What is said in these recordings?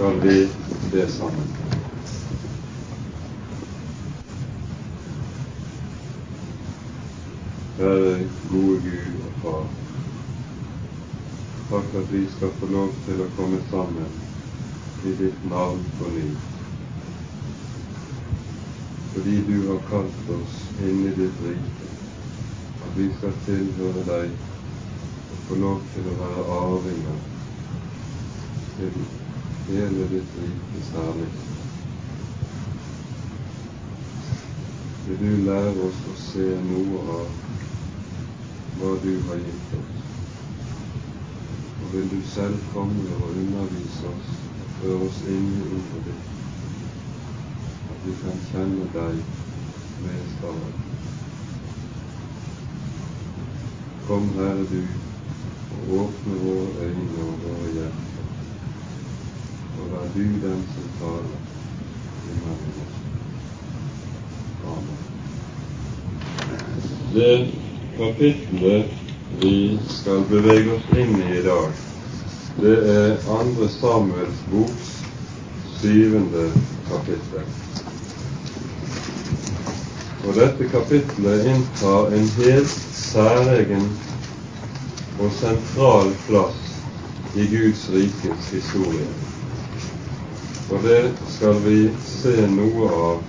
skal vi be sammen. Kjære gode Gud og Far. Takk at vi skal få lov til å komme sammen i ditt navn på ny. Fordi du har kalt oss inn i ditt rike, at vi skal tilhøre deg og få lov til å være arvinger til hele ditt rikes herlighet. Vil du lære oss å se noe av hva du har gitt oss? Og vil du selv komme og undervise oss og føre oss inn i ordet ditt, at vi kan kjenne deg med stadig. Kom, Herre du, og åpne våre øyne og våre hjerter og vær du den som taler imellom oss. Amen. Det kapitlet vi skal bevege oss inn i i dag, det er andre Samuels boks syvende kapittel. Og dette kapitlet inntar en helt særegen og sentral plass i Guds rikes historie. Og det skal vi se noe av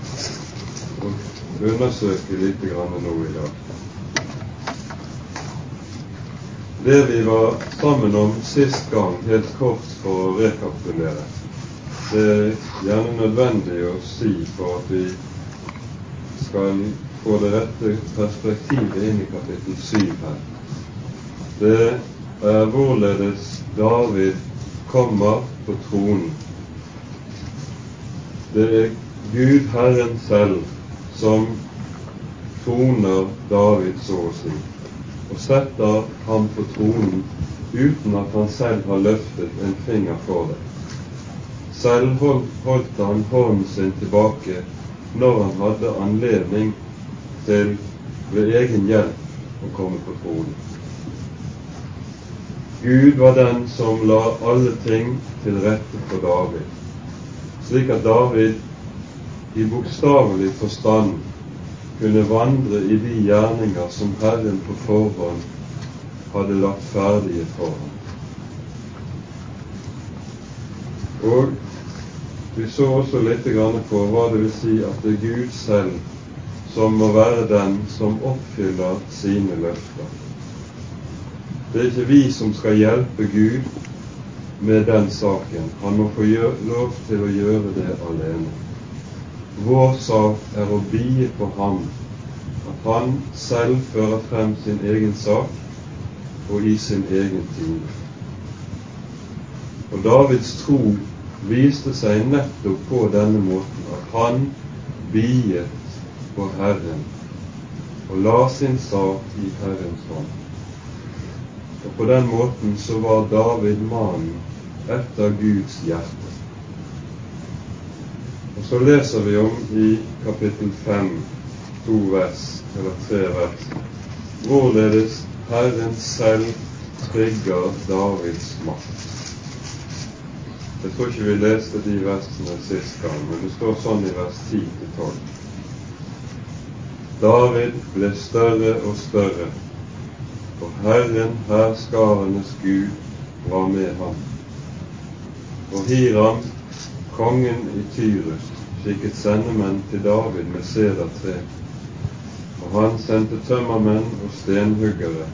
og undersøke litt nå i dag. Det vi var sammen om sist gang, helt kort for å rekapitulere, det er gjerne nødvendig å si for at vi skal få det rette perspektivet inn i kapittel 7 her. Det er hvorledes David kommer på tronen det er Gud Herren selv som troner David, så å si, og setter ham på tronen uten at han selv har løftet en finger for det. Selv holdt han hånden sin tilbake når han hadde anledning til ved egen hjelp å komme på tronen. Gud var den som la alle ting til rette for David slik at David i bokstavelig forstand kunne vandre i de gjerninger som Herren på forhånd hadde lagt ferdige for ham. Og vi så også litt på hva det vil si at det er Gud selv som må være den som oppfyller sine løfter. Det er ikke vi som skal hjelpe Gud med den saken. Han må få lov til å gjøre det alene. Vår sak er å bie på ham, at han selv fører frem sin egen sak og i sin egen tid. Og Davids tro viste seg nettopp på denne måten, at han biet på Herren og la sin sak i Herrens hånd. Og på den måten så var David mannen etter Guds hjerte. Og så leser vi om i kapittel 5, to vers, eller tre vers, hvorledes Herren selv trygger Davids makt. Jeg tror ikke vi leste de versene sist gang, men det står sånn i vers 10-12. David ble større og større, og Herren herskarenes Gud var med ham. Og Hiram, kongen i Tyrus, skikket sendemenn til David med sedertre. Og han sendte tømmermenn og stenhuggere,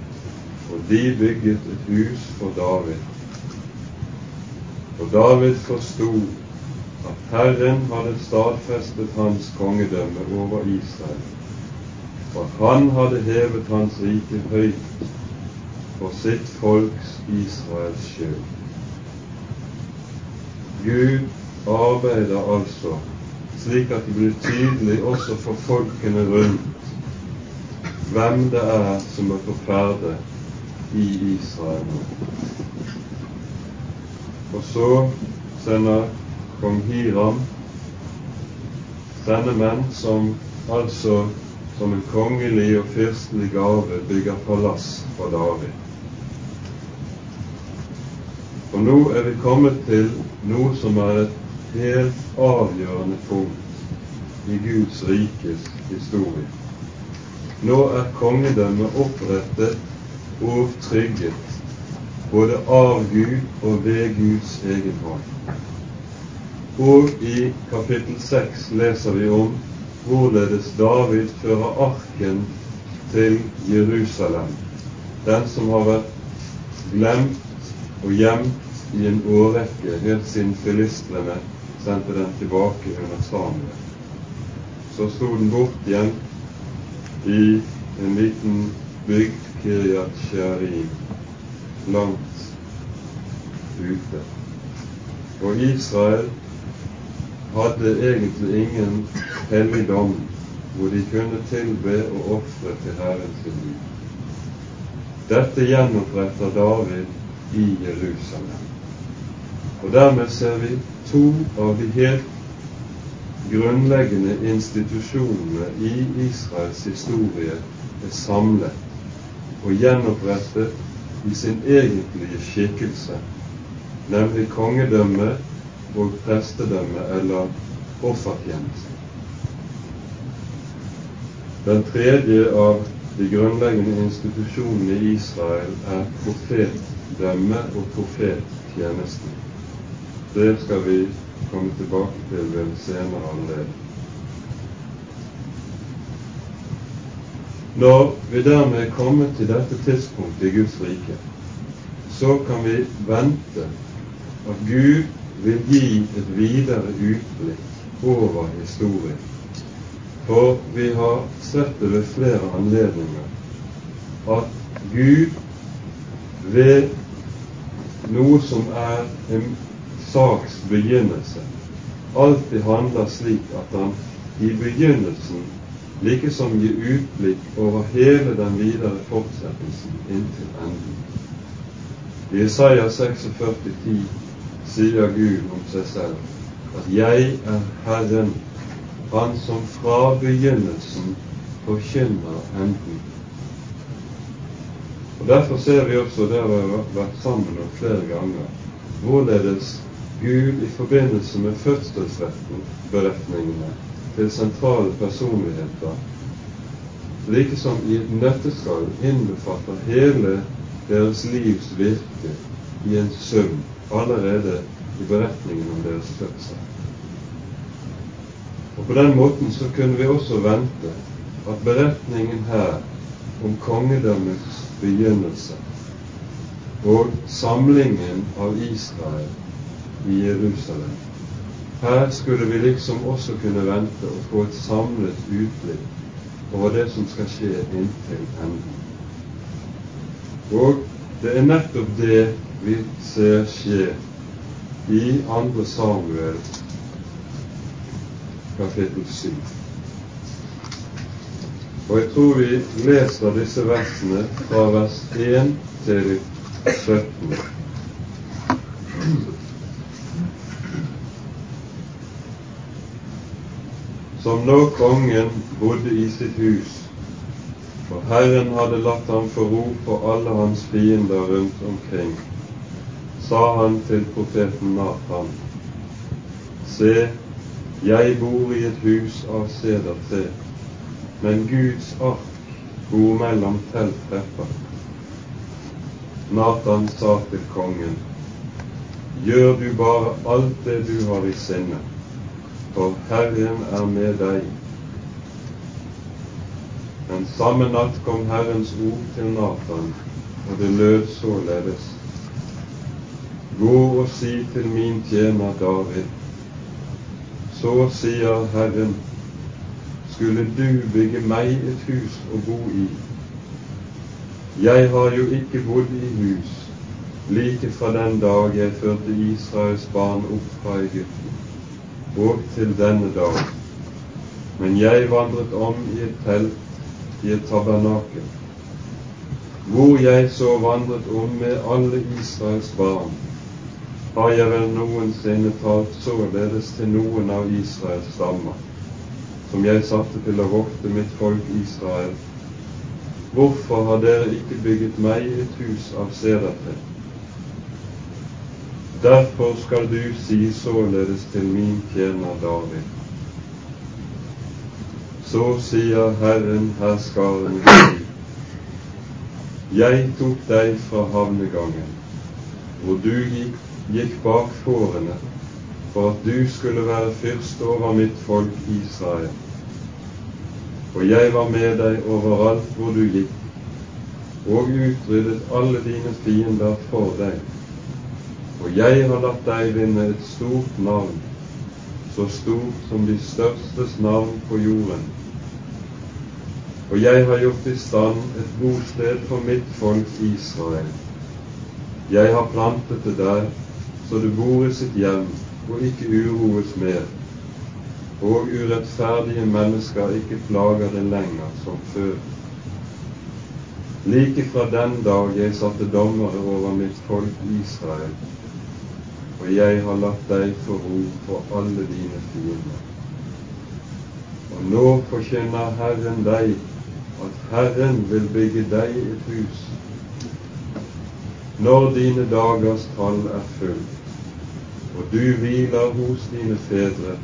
og de bygget et hus for David. Og David forsto at Herren hadde stadfestet hans kongedømme over Israel, og at han hadde hevet hans rike høyt for sitt folks Israels skyld. Gud arbeider altså slik at det blir tydelig også for folkene rundt hvem det er som er på ferde i Israel. Og så sender kong Hiram denne menn som altså som en kongelig og fyrstelig gave bygger palass for David. Og nå er vi kommet til noe som er et helt avgjørende punkt i Guds rikes historie. Nå er kongedømmet opprettet og trygget, både av Gud og ved Guds egen hånd. Og i kapittel 6 leser vi om hvorledes David fører arken til Jerusalem, den som har vært glemt og gjemt i en årrekke helt siden filistrene sendte den tilbake under Samuel. Så sto den bort igjen i en liten bygd, Kiryat Shearim, langt ute. Og Israel hadde egentlig ingen helligdom hvor de kunne tilbe og ofre til Herren sin liv. Dette gjenoppretter David i Jerusalem. Og dermed ser vi to av de helt grunnleggende institusjonene i Israels historie er samlet og gjenopprettet i sin egentlige skikkelse, nemlig kongedømme og prestedømme eller offertjeneste. Den tredje av de grunnleggende institusjonene i Israel er profetdømme og profettjenesten. Det skal vi komme tilbake til ved en senere anledning. Når vi dermed er kommet til dette tidspunktet i Guds rike, så kan vi vente at Gud vil gi et videre utblikk over historien. For vi har sett det ved flere anledninger at Gud ved noe som er en saks begynnelse, alltid handler slik at han i begynnelsen like som gir utblikk over hele den videre fortsettelsen inntil enden. I Isaiah 46,10 sier Gud om seg selv at 'Jeg er Herren, Han som fra begynnelsen forkynner enden'. Og Derfor ser vi også, det har vært sammen om flere ganger, hvorledes Gud i forbindelse med fødselsberetningene til sentrale personligheter, like som i et nøtteskall innbefatter hele deres livs virke i en sum allerede i beretningen om deres fødsel. Og På den måten så kunne vi også vente at beretningen her om kongedømmets begynnelse og samlingen av Israel i Jerusalem. Her skulle vi liksom også kunne vente og få et samlet utblikk over det som skal skje inntil enden. Og det er nettopp det vi ser skje i 2. Samuel kapittel 7. Og jeg tror vi leser disse versene fra vers 1 til 17. Som nå kongen bodde i sitt hus, for Herren hadde latt ham få ro på alle hans fiender rundt omkring, sa han til profeten Nathan, Se, jeg bor i et hus av sedertre men Guds ark bor mellom telttrepper. Nathan sa til kongen, gjør du bare alt det du har i sinne, for Herren er med deg. Men samme natt kom Herrens ord til Nathan, og det lød således. Gå og si til min tjener David, så sier Herren, skulle du bygge meg et hus å bo i. Jeg har jo ikke bodd i hus like fra den dag jeg førte Israels barn opp fra Egypten, og til denne dag. Men jeg vandret om i et telt, i et tabernakel, hvor jeg så vandret om med alle Israels barn. Har jeg vel noensinne talt således til noen av Israels stammer? som jeg satte til å vokte mitt folk Israel. Hvorfor har dere ikke bygget meg et hus av sedertre? Derfor skal du si således til min tjener David. Så sier Herren herskaren si, jeg tok deg fra havnegangen, hvor du gikk, gikk bak fårene, for at du skulle være fyrst over mitt folk Israel. Og jeg var med deg overalt hvor du gikk, og utryddet alle dine fiender for deg. Og jeg har latt deg vinne et stort navn, så stort som de størstes navn på jorden. Og jeg har gjort i stand et bosted for mitt folk Israel. Jeg har plantet det der, så det bor i sitt hjem og ikke uroes mer, og urettferdige mennesker ikke plager det lenger som før. Like fra den dag jeg satte dommere over mitt folk Israel, og jeg har latt deg få ro på alle dine fiender. Og nå forkjenner Herren deg at Herren vil bygge deg et hus. Når dine dagers tall er fullt, og du hviler hos dine fedre,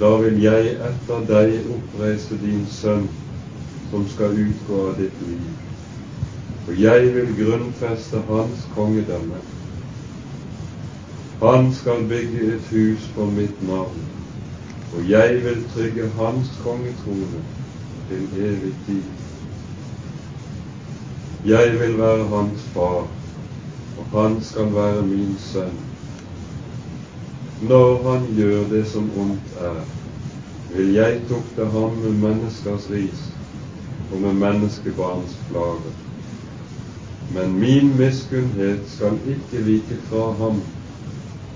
da vil jeg etter deg oppreise din sønn, som skal utgå av ditt liv. Og jeg vil grunnfeste hans kongedømme han skal bygge et hus på mitt navn, og jeg vil trygge hans kongetrone til evig tid. Jeg vil være hans far, og han skal være min sønn. Når han gjør det som ondt er, vil jeg tukte ham med menneskers ris og med menneskebarns plager. Men min miskunnhet skal ikke vike fra ham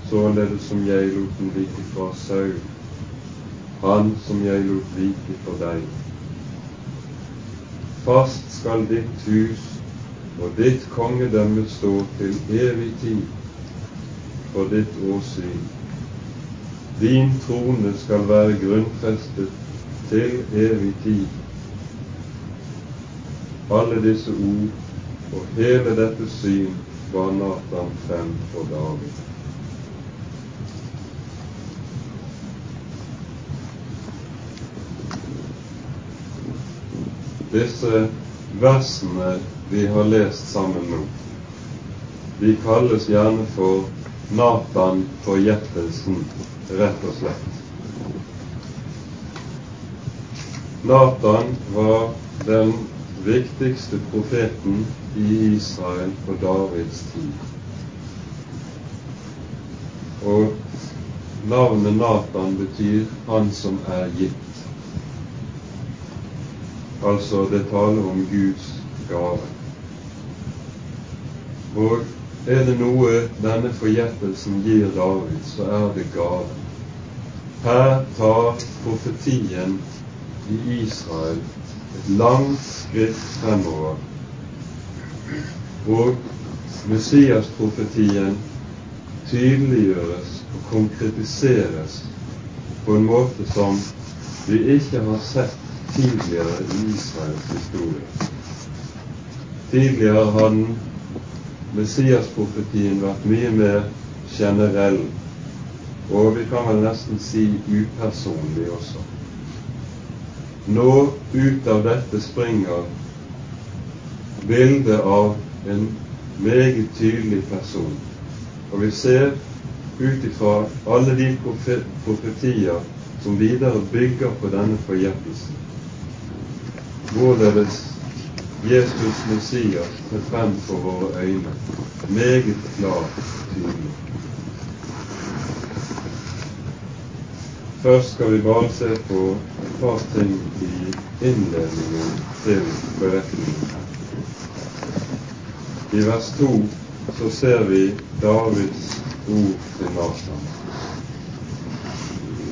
således som jeg lot den vike fra Saul, han som jeg lot vike for deg. Fast skal ditt hus og ditt kongedømme stå til evig tid for ditt åsyn. Din trone skal være grunnfestet til evig tid. Alle disse ord og hele dette syn var Natan frem for David. Disse versene vi har lest sammen nå, de kalles gjerne for Natan forgjettelsen, rett og slett. Natan var den viktigste profeten i Israel på Davids tid. Og navnet Natan betyr 'han som er gitt'. Altså, det taler om Guds gave. Og er det noe denne forgjettelsen gir David, så er det gave. Her tar profetien i Israel et langt skritt fremover. Og Messias-profetien tydeliggjøres og konkretiseres på en måte som vi ikke har sett tidligere i Israels historie. Tidligere har den Messias-profetien vært mye mer generell, og vi kan vel nesten si upersonlig også. Nå ut av dette springer bildet av en meget tydelig person. Og vi ser ut ifra alle de profetier som videre bygger på denne forgjettelsen, hvorledes Jesus Messias er frem for våre øyne, meget klart tydelig. Først skal vi bare se på et par ting i innledningen til beretningen. I vers 2 så ser vi Davids ord til Nathan.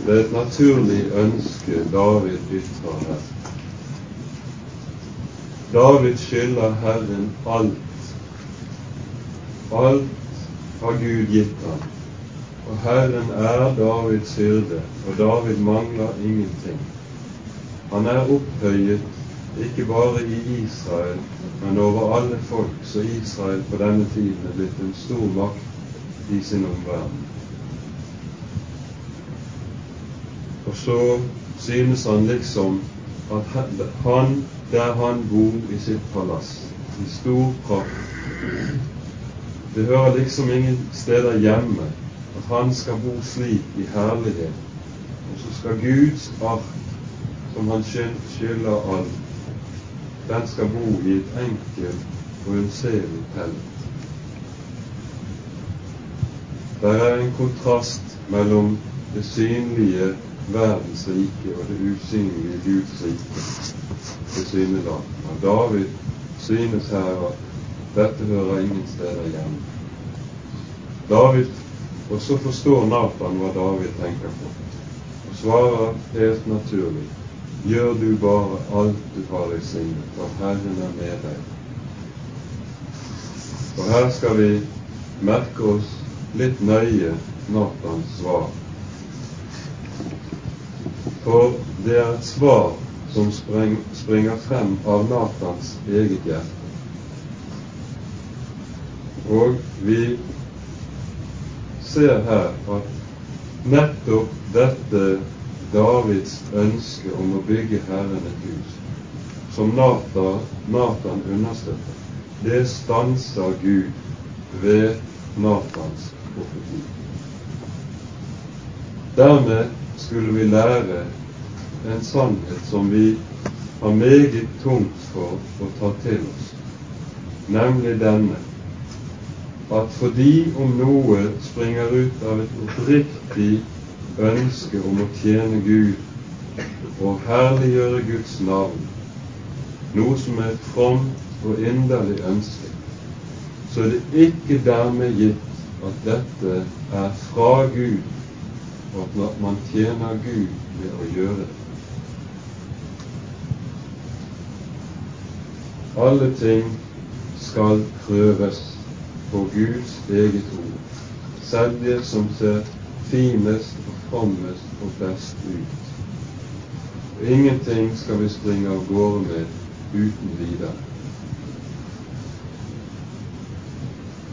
Det er et naturlig ønske David ytrer her. David skylder Herren alt. Alt har Gud gitt ham. Og Herren er Davids hyrde, og David mangler ingenting. Han er opphøyet ikke bare i Israel, men over alle folk, så Israel på denne tiden er blitt en stor makt i sin omverden. Og så synes han liksom at han, der han bor i sitt palass, i stor kropp. Det hører liksom ingen steder hjemme at han skal bo slik i herlighet. Og så skal Guds ark, som han skylder alt, den skal bo i et enkelt og unnselig telt. Der er en kontrast mellom det synlige verdens rike og det usynlige Guds rike tilsynelatende. Og David synes her at dette hører ingen steder hjemme. David, Og så forstår Nathan hva David tenker på, og svarer helt naturlig Gjør du bare alt du har i sinne, for Herren er med deg. Og her skal vi merke oss litt nøye Nathans svar. For det er et svar som spring, springer frem av Natans eget hjerte. Og vi ser her at nettopp dette Davids ønske om å bygge Herren et hus, som Nathan, Nathan understøtter, det stanser Gud ved Natans profeti. Dermed skulle vi lære en sannhet som vi har meget tungt for å ta til oss, nemlig denne at fordi om noe springer ut av et oppriktig ønske om å tjene Gud og herliggjøre Guds navn, noe som er et fromt og inderlig ønske, så er det ikke dermed gitt at dette er fra Gud, og at man tjener Gud ved å gjøre det. Alle ting skal prøves på Guds eget ord, selv det som ser finest og frommest og best ut. Ingenting skal vi springe av gårde med uten videre.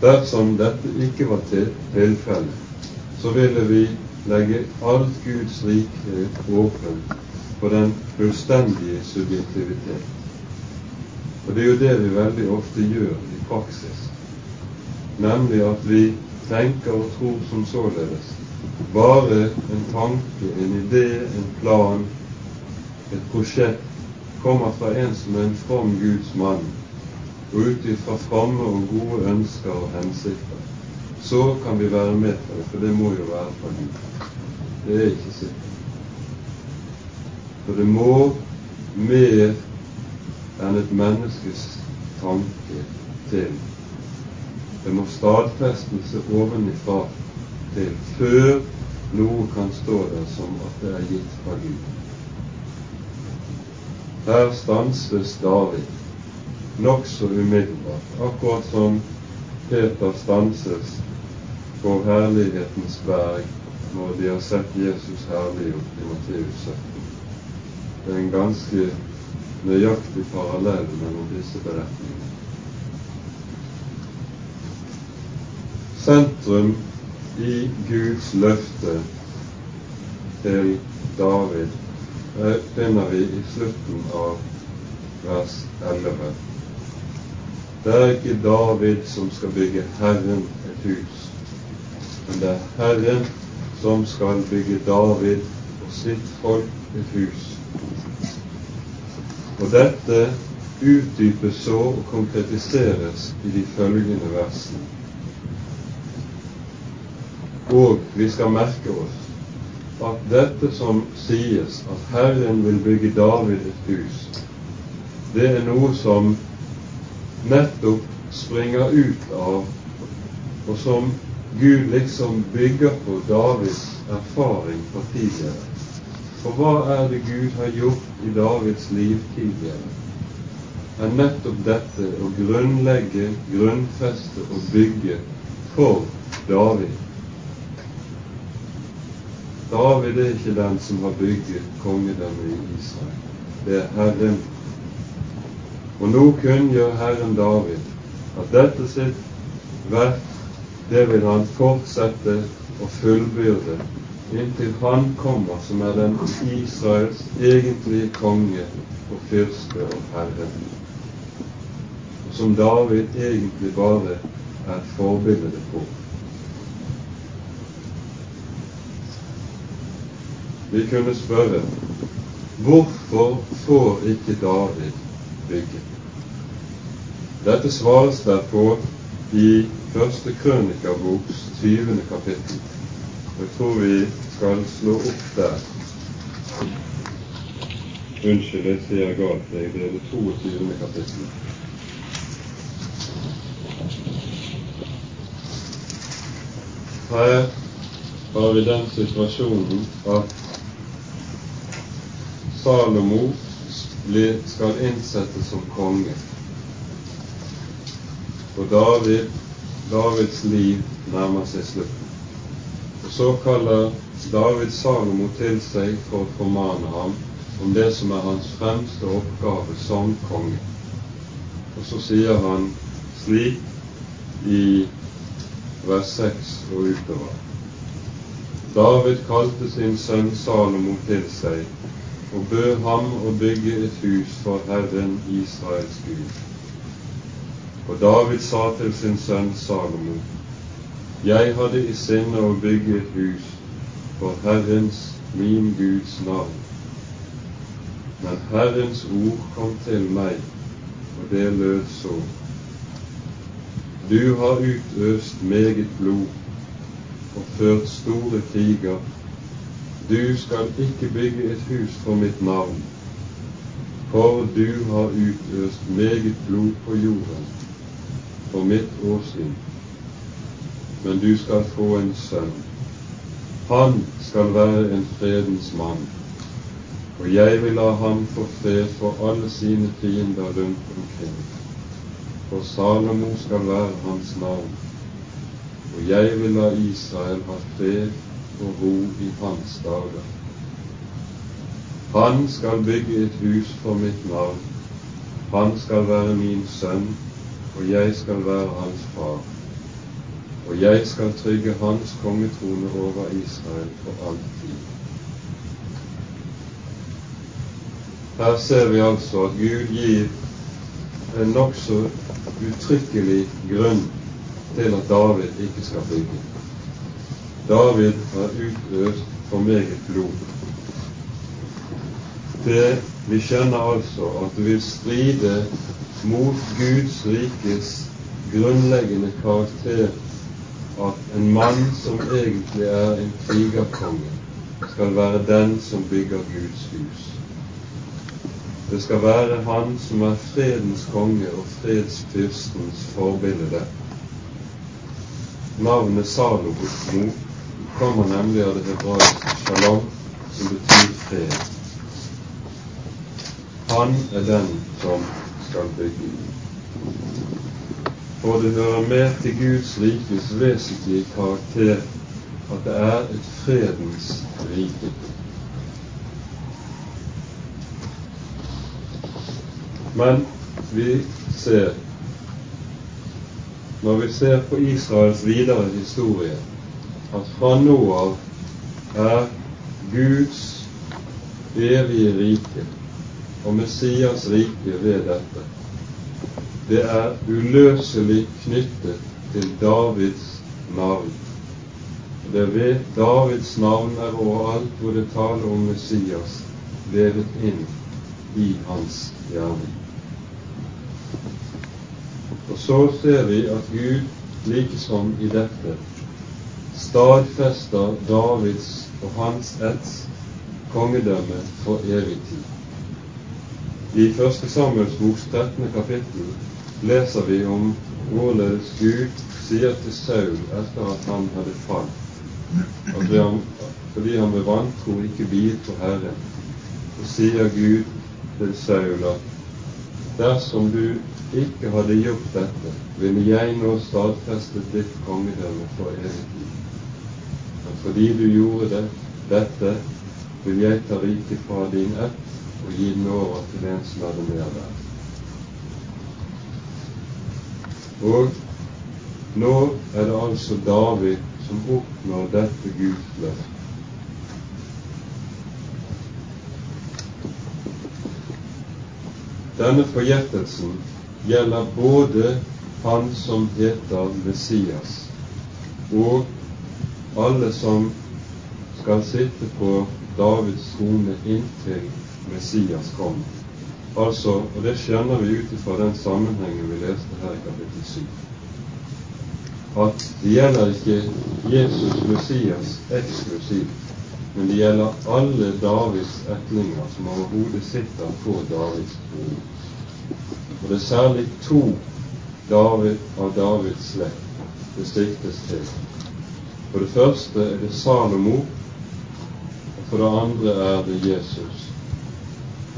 Dersom dette ikke var tilfellet, så ville vi legge alt Guds rikhet åpent for den fullstendige subjektivitet. Og det er jo det vi veldig ofte gjør i praksis, nemlig at vi tenker og tror som således. Bare en tanke, en idé, en plan, et prosjekt kommer fra en som er en from Guds mann, og ut ifra fromme og gode ønsker og hensikter, så kan vi være med på det, for det må jo være fra Gud. Det er ikke sikkert. For det må mer enn et menneskes tanke til. Det må stadfestelse ovenifra til før noe kan stå der som at det er gitt fra Gud. Her stanses David nokså umiddelbart, akkurat som Peter stanses på herlighetens berg når de har sett Jesus herliggjort i Matteus 17. Det er en ganske nøyaktig parallell mellom disse beretningene. Sentrum i Guds løfte til David finner vi i slutten av vers 11. Det er ikke David som skal bygge Herren et hus, men det er Herren som skal bygge David og sitt folk et hus. Og dette utdypes så og konkretiseres i de følgende versene. Og vi skal merke oss at dette som sies, at Herren vil bygge David et hus, det er noe som nettopp springer ut av, og som Gud liksom bygger på Davids erfaring fra tidligere. For hva er det Gud har gjort i Davids liv tidligere? er nettopp dette å grunnlegge, grunnfeste og bygge for David David er ikke den som har bygget kongedømmet i Israel. Det er Herren. Og nå kunngjør Herren David at dette sitt verk, det vil han fortsette å fullbyrde inntil han kommer som er den Israels egentlige konge og fyrste og herre, og som David egentlig bare er et forbilde på. Vi kunne spørre hvorfor får ikke David bygge? Dette svares der på i første krønikerboks 20. kapittel. Jeg tror vi skal slå opp der. Unnskyld, jeg sier galt. Det er det 22. kapittel. Her har vi den situasjonen at Salomo skal innsettes som konge. Og David, Davids liv nærmer seg slutten. Og Så kaller David Salomo til seg for å formane ham om det som er hans fremste oppgave som konge. Og så sier han slik i vers 6 og utover. David kalte sin sønn Salomo til seg og bød ham å bygge et hus for Herren Israels Gud. Og David sa til sin sønn Salomo, Jeg hadde i sinne å bygge et hus for Herrens, min Guds navn. Men Herrens ord kom til meg, og det lød så. Du har utøst meget blod og ført store kriger du skal ikke bygge et hus for mitt navn, for du har utøst meget blod på jorden for mitt åsyn. Men du skal få en sønn. Han skal være en fredens mann, og jeg vil la ham få fred for alle sine fiender rundt omkring. For Salomo skal være hans navn, og jeg vil la Israel ha fred og ro i hans dager. Han skal bygge et hus for mitt navn. Han skal være min sønn, og jeg skal være hans far. Og jeg skal trygge hans kongetrone over Israel for all tid. Her ser vi altså at Gud gir en nokså uttrykkelig grunn til at David ikke skal bygge. David har utøst for meget blod. Det vi kjenner altså at det vil stride mot Guds rikes grunnleggende karakter at en mann som egentlig er en krigerkonge, skal være den som bygger Guds hus. Det skal være han som er fredens konge og fredsfyrstens forbilde. Navnet Salomo kommer nemlig av det hebraiske shalom, som betyr fred. Han er den som skal bygge. For det hører med til Guds rikes vesentlige karakter at det er et fredens rike. Men vi ser, når vi ser på Israels videre historie, at fra nå av er Guds evige rike og Messias rike ved dette. Det er uløselig knyttet til Davids navn. Det er ved Davids navn er overalt hvor det taler om Messias, levet inn i hans gjerning. Og så ser vi at Gud likesom i dette stadfester Davids og hans ætts kongedømme for evig tid. I første Samuels boks 13. kapittel leser vi om hvorledes Gud sier til Saul etter at han hadde falt, fordi han, ved vantro ikke biet på Herren, og sier Gud til Saul at dersom du ikke hadde gjort dette, ville jeg nå stadfestet ditt kongedømme for evig tid fordi du gjorde det, dette, vil jeg ta riket fra din ett og gi den over til en som er det mer verd. Og Nå er det altså David som oppnår dette Guds. Denne forgjettelsen gjelder både han som heter Messias, og alle som skal sitte på Davids trone inntil Messias kommer. Altså, og Det skjønner vi ut ifra den sammenhengen vi leste her i kapittel 7. At det gjelder ikke Jesus Messias eksklusivt, men det gjelder alle Davids etninger som overhodet sitter på Davids trone. Og det er særlig to David av Davids slekt det siktes til. For det første er det Salomo, og for det andre er det Jesus.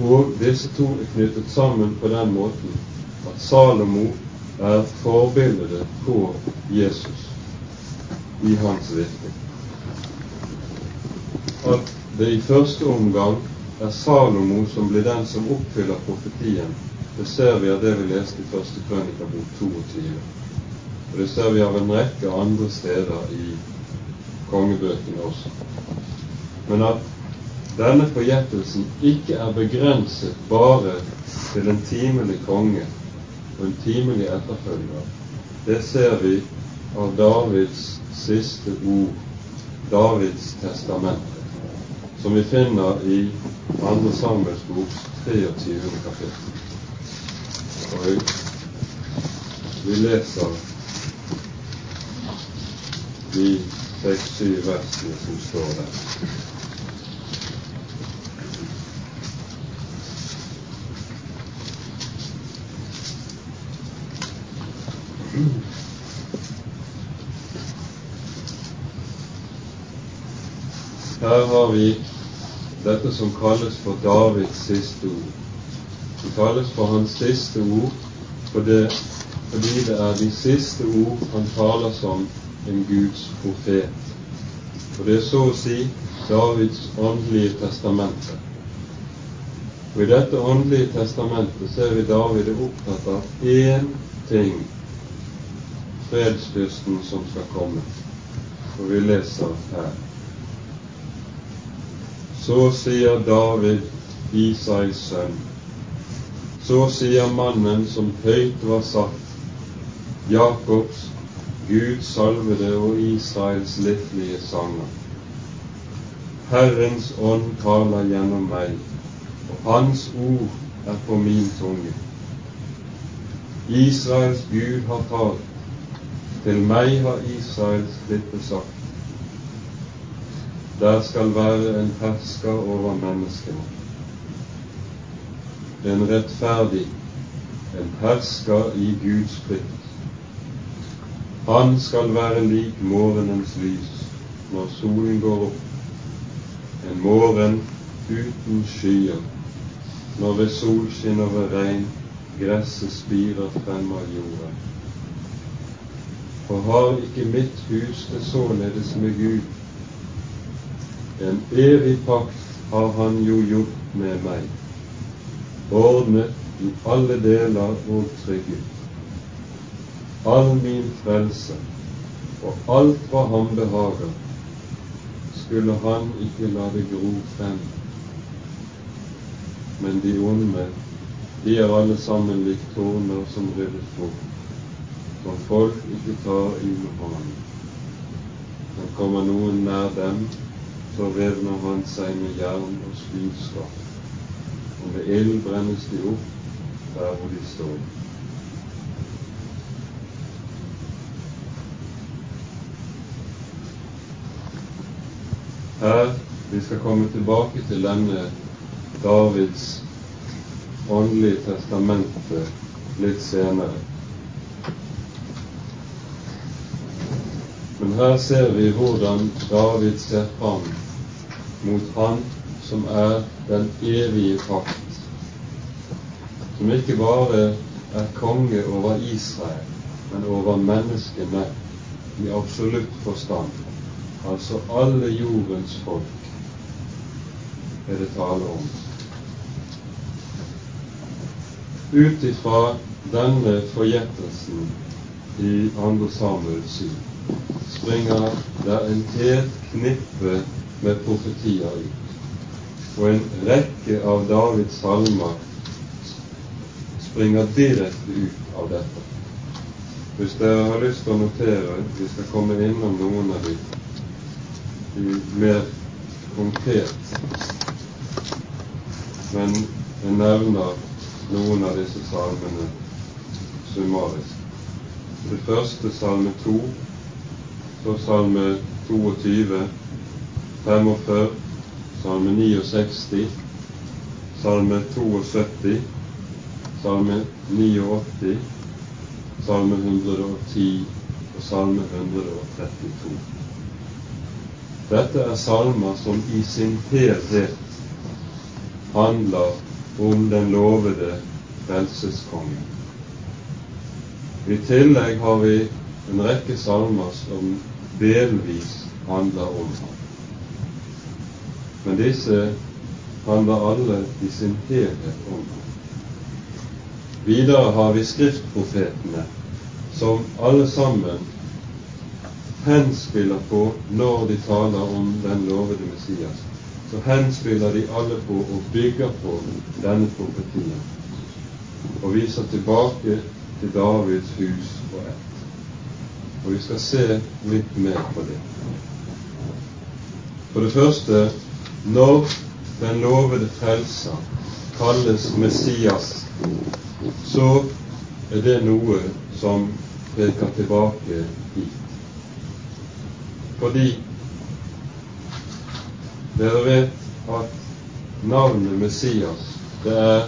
Og disse to er knyttet sammen på den måten at Salomo er forbildet på Jesus i hans virke. At det i første omgang er Salomo som blir den som oppfyller profetien, det ser vi av det vi leste i første krønikabok 22. Og det ser vi av en rekke andre steder i kongebøkene også. Men at denne forgjettelsen ikke er begrenset bare til en timelig konge og en timelig etterfølger. Det ser vi av Davids siste ord, Davids testament, som vi finner i 2. Samuels bok 23. kapittel. Og vi leser de seks-syv versene som står der. Her har vi dette som kalles for Davids siste ord. Det kalles for hans siste ord fordi det er de siste ord han taler som en Guds profet. Og det er så å si Davids åndelige testamente. Og I dette åndelige testamentet ser vi David er opptatt av én ting fredsfyrsten som skal komme. Og vi leser her. Så sier David, Isais sønn. Så sier mannen som høyt var satt, Jakobs, Gud salvede og Israels liflige sanger. Herrens ånd taler gjennom meg, og Hans ord er på min tunge. Israels Gud har talt, til meg har Israels klippe sagt. Der skal være en hersker over menneskene. En rettferdig, en hersker i Guds plikt. Han skal være lik morgenens lys når solen går opp, en morgen uten skyer, når ved solskinn og ved regn gresset spirer frem av jorda. For har ikke mitt hus det således med Gud? En evig pakt har han jo gjort med meg, ordnet i alle deler og trygget. All min frelse og alt hva ham behager, skulle han ikke la det gro frem. Men de onde, de er alle sammen lik torner som ryddes bort for folk ikke tar i med hånden. Men kommer noen nær dem, så revner han seg med jern og spydskaft, og med ild brennes de opp der hvor de står. Her vi skal komme tilbake til denne Davids åndelige testamente litt senere. Men her ser vi hvordan David ser fram mot Han som er den evige pakt, som ikke bare er konge over Israel, men over menneskene i absolutt forstand, altså alle jordens folk, er det tale om. Ut ifra denne forgjettelsen i andre Samuel 7 springer det en helt knippe med profetier ut. Og en rekke av Davids salmer springer direkte ut av dette. Hvis dere har lyst til å notere, vi skal komme innom noen av de, de mer konkret. Men jeg nevner noen av disse salmene summarisk. Det første salme 2, så salme 22, 45, salme 69, salme 72, salme 89, salme 110 og salme 132. Dette er salmer som i sin helhet handler om den lovede frelseskongen. I tillegg har vi en rekke salmer som delvis handler om ham. Men disse handler alle i sin helhet om ham. Videre har vi skriftprofetene, som alle sammen henspiller på når de taler om den lovede Messias. Så henspiller de alle på og bygger på denne profetien og viser tilbake til Davids hus og ett. Og vi skal se litt mer på det. For det første når den lovede frelser kalles Messias, så er det noe som peker tilbake hit. Fordi dere vet at navnet Messias det er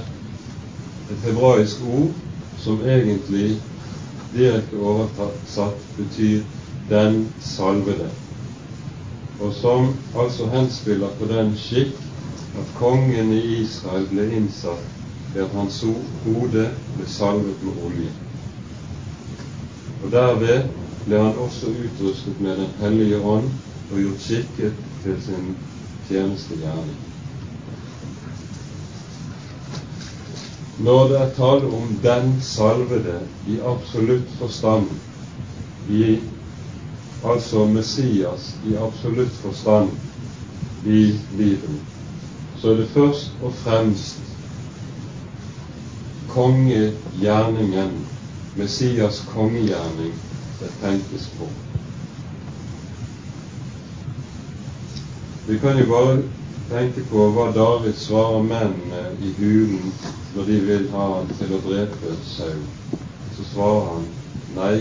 et hebraisk ord som egentlig direkte oversatt betyr 'den salvede', og som altså henspiller på den skikk at kongen i Israel ble innsatt ved at hans hode ble salvet med olje. Og Derved ble han også utrustet med Den hellige ånd og gjort skikket til sin tjenestegjerning. Når det er tale om den salvede i absolutt forstand, i, altså Messias i absolutt forstand i Bibelen, så er det først og fremst kongegjerningen, Messias kongegjerning, det tenkes på. Vi kan jo bare tenke på hva David svarer mennene i hulen når de vil ha han til å drepe Saul, så svarer han nei,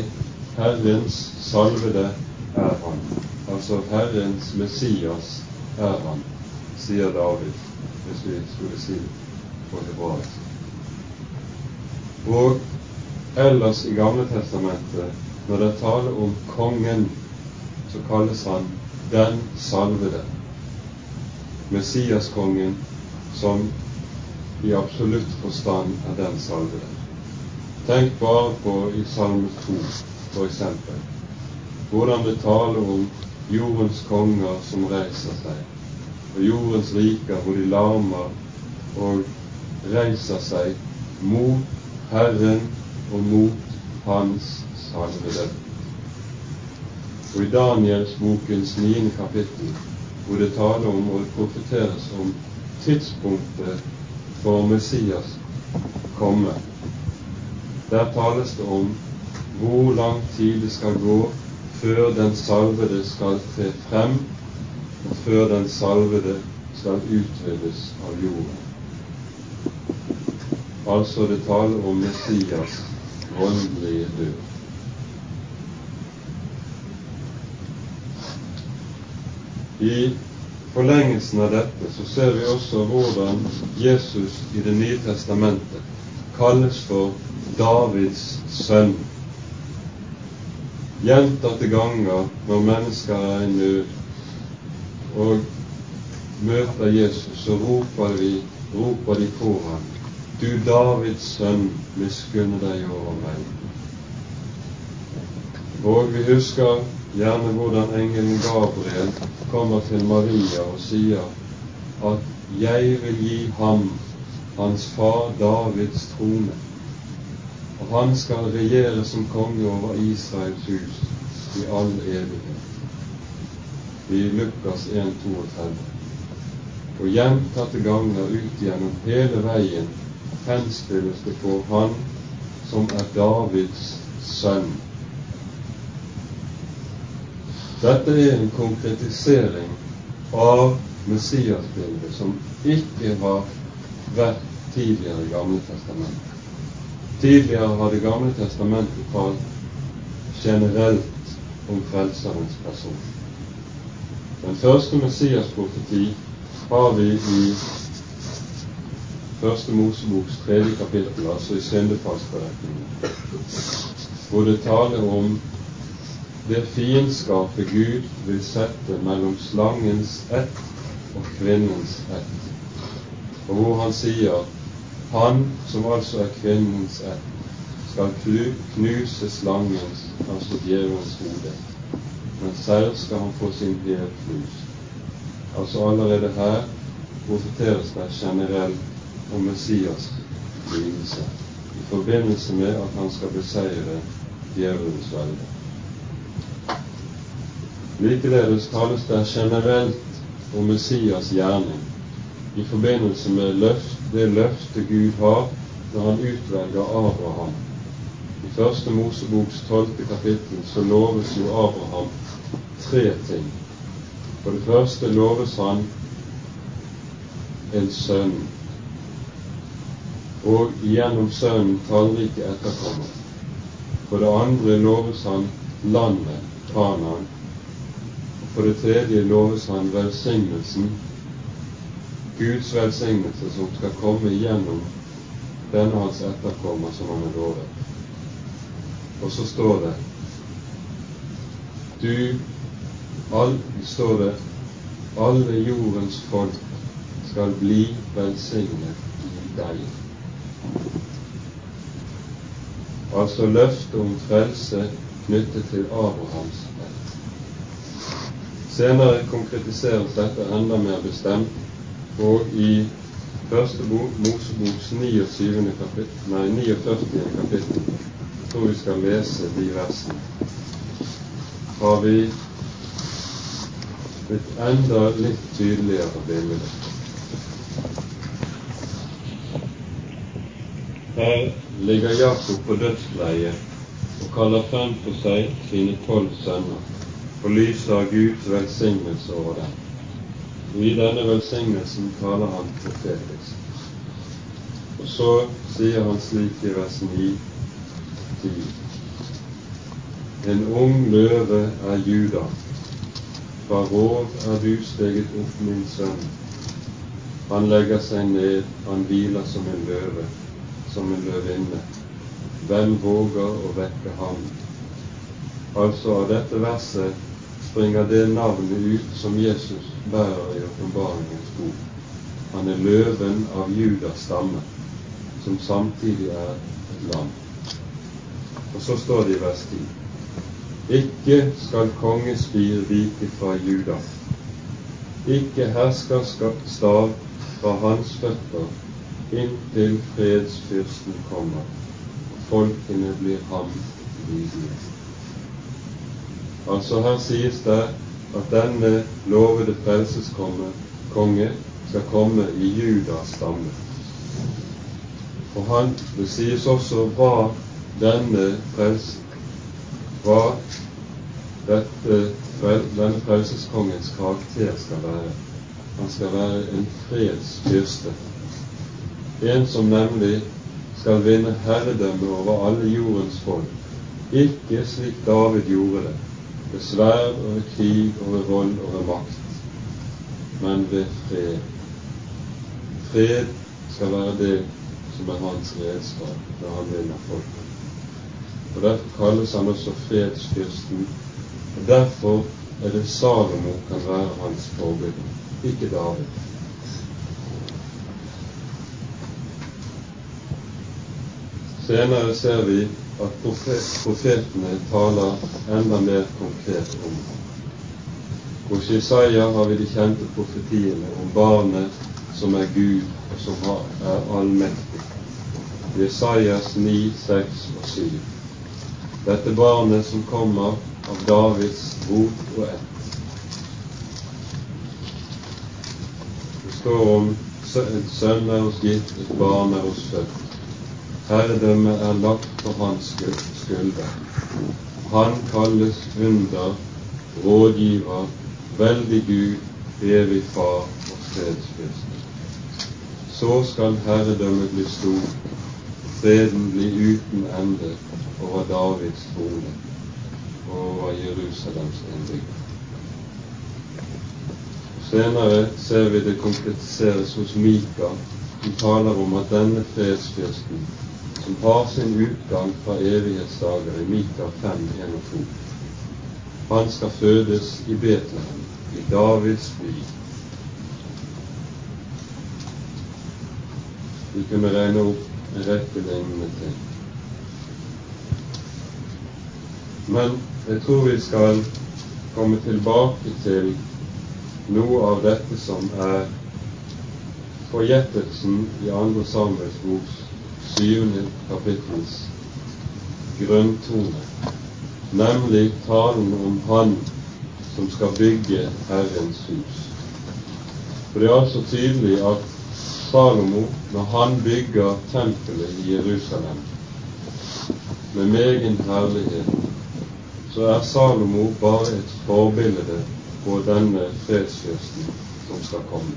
Herrens salvede er han. Altså Herrens Messias er han, sier David, hvis vi skulle si på hebraisk. Og ellers i Gamle Testamentet, når det er tale om kongen, så kalles han den salvede. Messiaskongen som i absolutt forstand er den salvede. Tenk bare på i Salme 2 f.eks. hvordan det taler om jordens konger som reiser seg, og jordens riker hvor de larmer og reiser seg mot Herren og mot Hans salvede. Og i Daniels bokens niende kapittel, hvor det taler om og profeteres om tidspunktet for Messias komme. Der tales det om hvor lang tid det skal gå før den salvede skal tre frem, og før den salvede skal utryddes av jorden. Altså det taler om Messias åndelige død. I forlengelsen av dette så ser vi også hvordan Jesus i Det nye testamentet kalles for Davids sønn. Gjentatte ganger når mennesker er i nød og møter Jesus, så roper, vi, roper de på ham. Du Davids sønn, miskunne deg over meg. Og vi husker gjerne hvordan engelen Gabriel kommer til Maria og sier at 'jeg vil gi ham hans far Davids trone'. og han skal regjere som konge over Israels hus i all evighet. I Lukas 1, 32. Og gjentatte ganger ut gjennom hele veien henspilles det på Han som er Davids sønn. Dette er en konkretisering av Messias-bildet som ikke har vært tidligere i Gamle testamentet. Tidligere har Det gamle testamentet talt generelt om Frelserens person. Den første Messias-profeti har vi i Første Moseboks tredje kapittel, altså i syndefallsberetningen, hvor det taler om det fiendskapet Gud vil sette mellom slangens ett og kvinnens ett, og hvor han sier han som altså er kvinnens ett, skal knuse slangens, altså djevelens hode, men selv skal han få sin hæl knust. Altså allerede her profeteres det generelt om Messias lidelse i forbindelse med at han skal beseire djevelens velde. Likeledes tales det generelt om Messias gjerning i forbindelse med løft, det løftet Gud har når han utvelger Abraham. I Første Moseboks tolvte kapittel så loves jo Abraham tre ting. For det første loves han en sønn, og gjennom sønnen tallrike etterkommere. For det andre loves han landet, Kanaan. For det tredje loves han velsignelsen, Guds velsignelse som skal komme gjennom denne hans etterkommer som han har lovet. Og så står det du all, står det alle jordens folk skal bli velsignet i deg. Altså løftet om frelse knyttet til Abrahams ett. Senere konkretiseres dette enda mer bestemt, og i første bok, Moseboks 29. kapittel, nei, 49. kapittel, tror vi skal lese de versene, har vi et enda litt tydeligere bilde. Her ligger Jakob på dødsleiet og kaller frem for seg sine tolv sønner og lyser Guds velsignelse over dem. Og I denne velsignelsen taler han profetisk. Og så sier han slik i vers 9 10. En ung løve er Juda, fra rov er du steget opp, min sønn. Han legger seg ned, han hviler som en løve, som en løvinne. Hvem våger å vekke ham? Altså av dette verset springer det navnet ut som Jesus bærer i åpenbaringens bok. Han er løven av Judas stamme, som samtidig er et lam. Og så står det i vers 10. Ikke skal kongespir vike fra Juda. Ikke herskerstav fra hans føtter inntil fredsfyrsten kommer. og Folkene blir ham lydige. Altså her sies det at denne lovede frelseskonge konge skal komme i Judas stamme. Og han, Det sies også hva denne frels, hva dette, denne frelseskongens karakter skal være. Han skal være en fredsfyrste. En som nemlig skal vinne herredømme over alle jordens folk. Ikke slik David gjorde det, ved sverd og ved krig og ved vold og ved makt, men ved fred. Fred skal være det som er hans redskap når han vinner folket. Og Derfor kalles han også fredsfyrsten. Og Derfor er det Salomo kan være hans forbilde, ikke David. Senere ser vi at profetene taler enda mer konkret om ham. Hos Jesaja har vi de kjente profetiene om barnet som er Gud, og som er allmektig. Jesajas 9, 6 og 7. Dette barnet som kommer av Davids rot og ett. Det står om sønner sønn er oss gitt, et barn er hos født. Herredømmet er lagt på hans skulder. Han kalles under, rådgiver, veldig Gud, evig Far og fredsfyrste. Så skal herredømmet bli stort, freden bli uten ende over Davids trone og over Jerusalems innbyggere. Senere ser vi det konkretiseres hos Mika, som taler om at denne fredsfyrsten, som har sin utgang fra evighetsdager i Mika 5, 1 og 2, han skal fødes i Betlehem, i Davids by. Vi kunne regne opp en rekke lignende ting. Men jeg tror vi skal komme tilbake til noe av dette som er forgjettelsen i andre Samuels syvende kapittels grunntone, nemlig talen om Han som skal bygge Herrens hus. For det er altså tydelig at Salomo, når han bygger tempelet i Jerusalem med megen herlighet, så er Salomo bare et forbilde på denne fredsfyrsten som skal komme.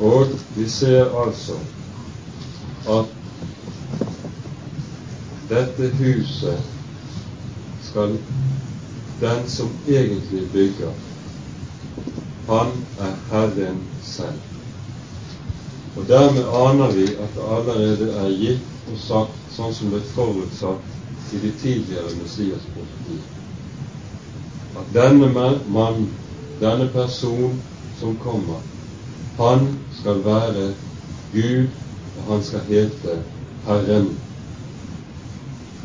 Og vi ser altså at dette huset skal den som egentlig bygger, han er Herren selv. Og dermed aner vi at det allerede er gitt og sagt sånn som det er forutsatt i de tidligere Messias-profetier. At denne mann, denne person som kommer, han skal være Gud, og han skal hete Herren.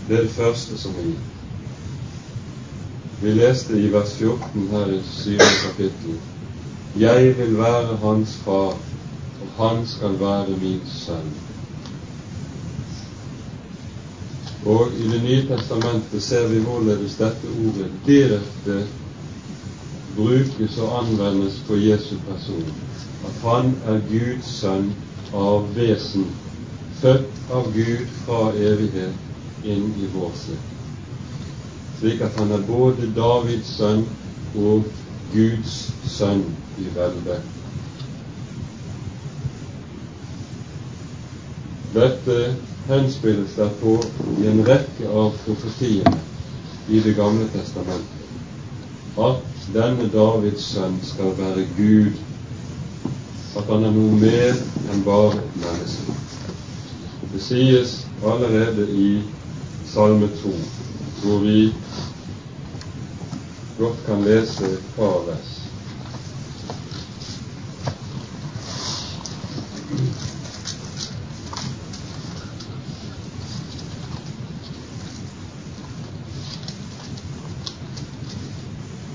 Det er det første som er gitt. Vi leste i vers 14 her i syvende kapittel Jeg vil være hans far, og han skal være min sønn. Og i Det nye testamentet ser vi hvorledes dette ordet direkte brukes og anvendes på Jesu person. At han er Guds sønn av vesen, født av Gud fra evighet inn i vår sitt slik at han er både Davids sønn og Guds sønn i velde. Dette henspilles derpå i en rekke av profetiene i Det gamle testamentet, at denne Davids sønn skal være Gud, at han er noe mer enn bare menneske. Det sies allerede i Salme 2 hvor vi godt kan lese vers.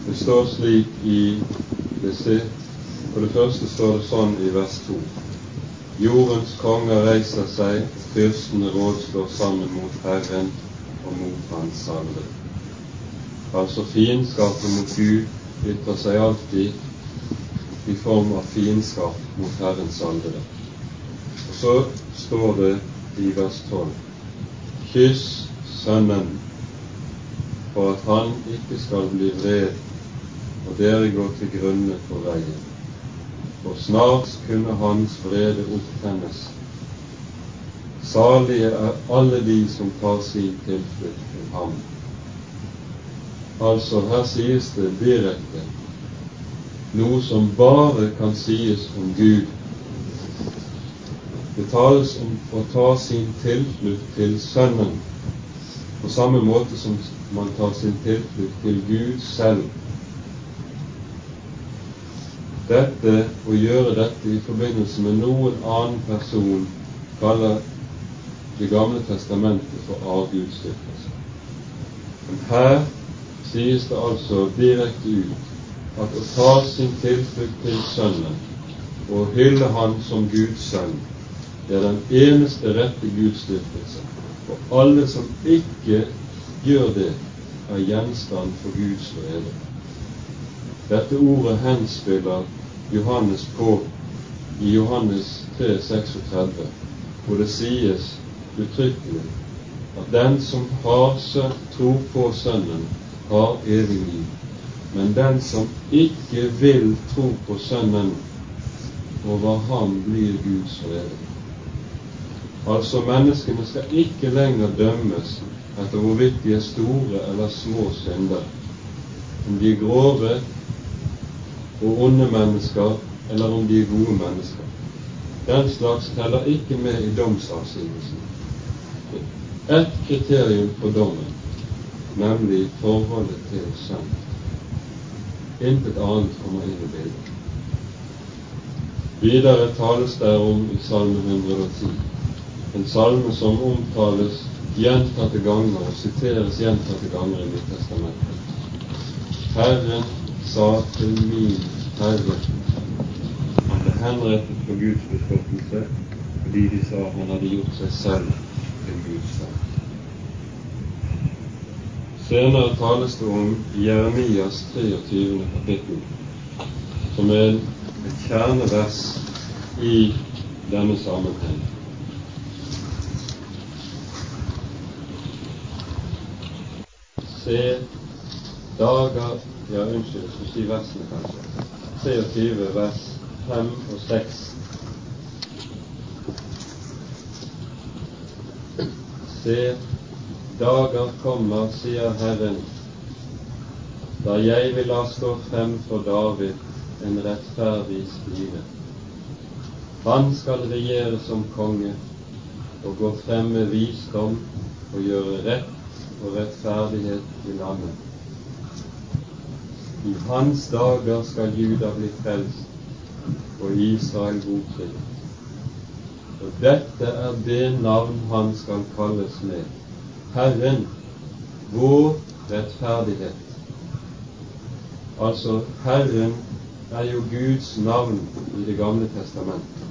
Det står slik i det For det første står det sånn i vers 2. Jordens konger reiser seg, fyrstene rådslår sammen mot Herren og mot Hans salve. Altså fiendskapet mot Gud ytrer seg alltid i form av fiendskap mot Herrens salvede. Og så står det i vers 12.: Kyss Sønnen, for at han ikke skal bli vred, og dere går til grunne på veien. For snart kunne hans vrede opptennes Salige er alle de som tar sin tilflukt til ham. Altså, her sies det direkte noe som bare kan sies om Gud. Det tales om å ta sin tilflukt til Sønnen, på samme måte som man tar sin tilflukt til Gud selv. Dette, å gjøre dette i forbindelse med noen annen person, kaller det gamle testamentet for avgudsdyrkelse. Men her sies det altså direkte ut at å ta sin tilflukt til Sønnen og hylle Han som Guds sønn, Det er den eneste rette gudsdyrkelse. Og alle som ikke gjør det, er gjenstand for Guds vrede. Dette ordet henspiller Johannes på i Johannes 3, 36, hvor det sies uttrykkelig at den som har tro på Sønnen, har evig liv. Men den som ikke vil tro på Sønnen, over ham blir Guds vrede. Altså, menneskene skal ikke lenger dømmes etter hvorvidt de er store eller små synder, om de er grove og onde mennesker, eller om de er gode mennesker. Den slags teller ikke med i domsavsigelsen. Ett kriterium på dommen, nemlig forholdet til Sønnen. Intet annet kommer inn i bildet. Videre tales det om i Salme 110, en salme som omtales gjentatte ganger og siteres gjentatte ganger i Nyttestamentet. Herren sa til min Herre Han ble henrettet for Guds bespottelse fordi de sa han hadde gjort seg selv til Guds sønn. Senere tales det om Jeremias 23. kapittel, som er et kjernevers i denne sammenheng. Se dager Ja, unnskyld, jeg skulle si versene, kanskje. 23 vers 5 og 6. Se, dager kommer, sier Herren, da jeg vil la stå frem for David en rettferdig skrive. Han skal regjere som konge og gå frem med visdom og gjøre rett og rettferdighet i landet. I hans dager skal Juda bli frelst og Israel godtrykt. Og dette er det navn han skal kalles med. Herren, vår rettferdighet. Altså, Herren er jo Guds navn i Det gamle testamentet.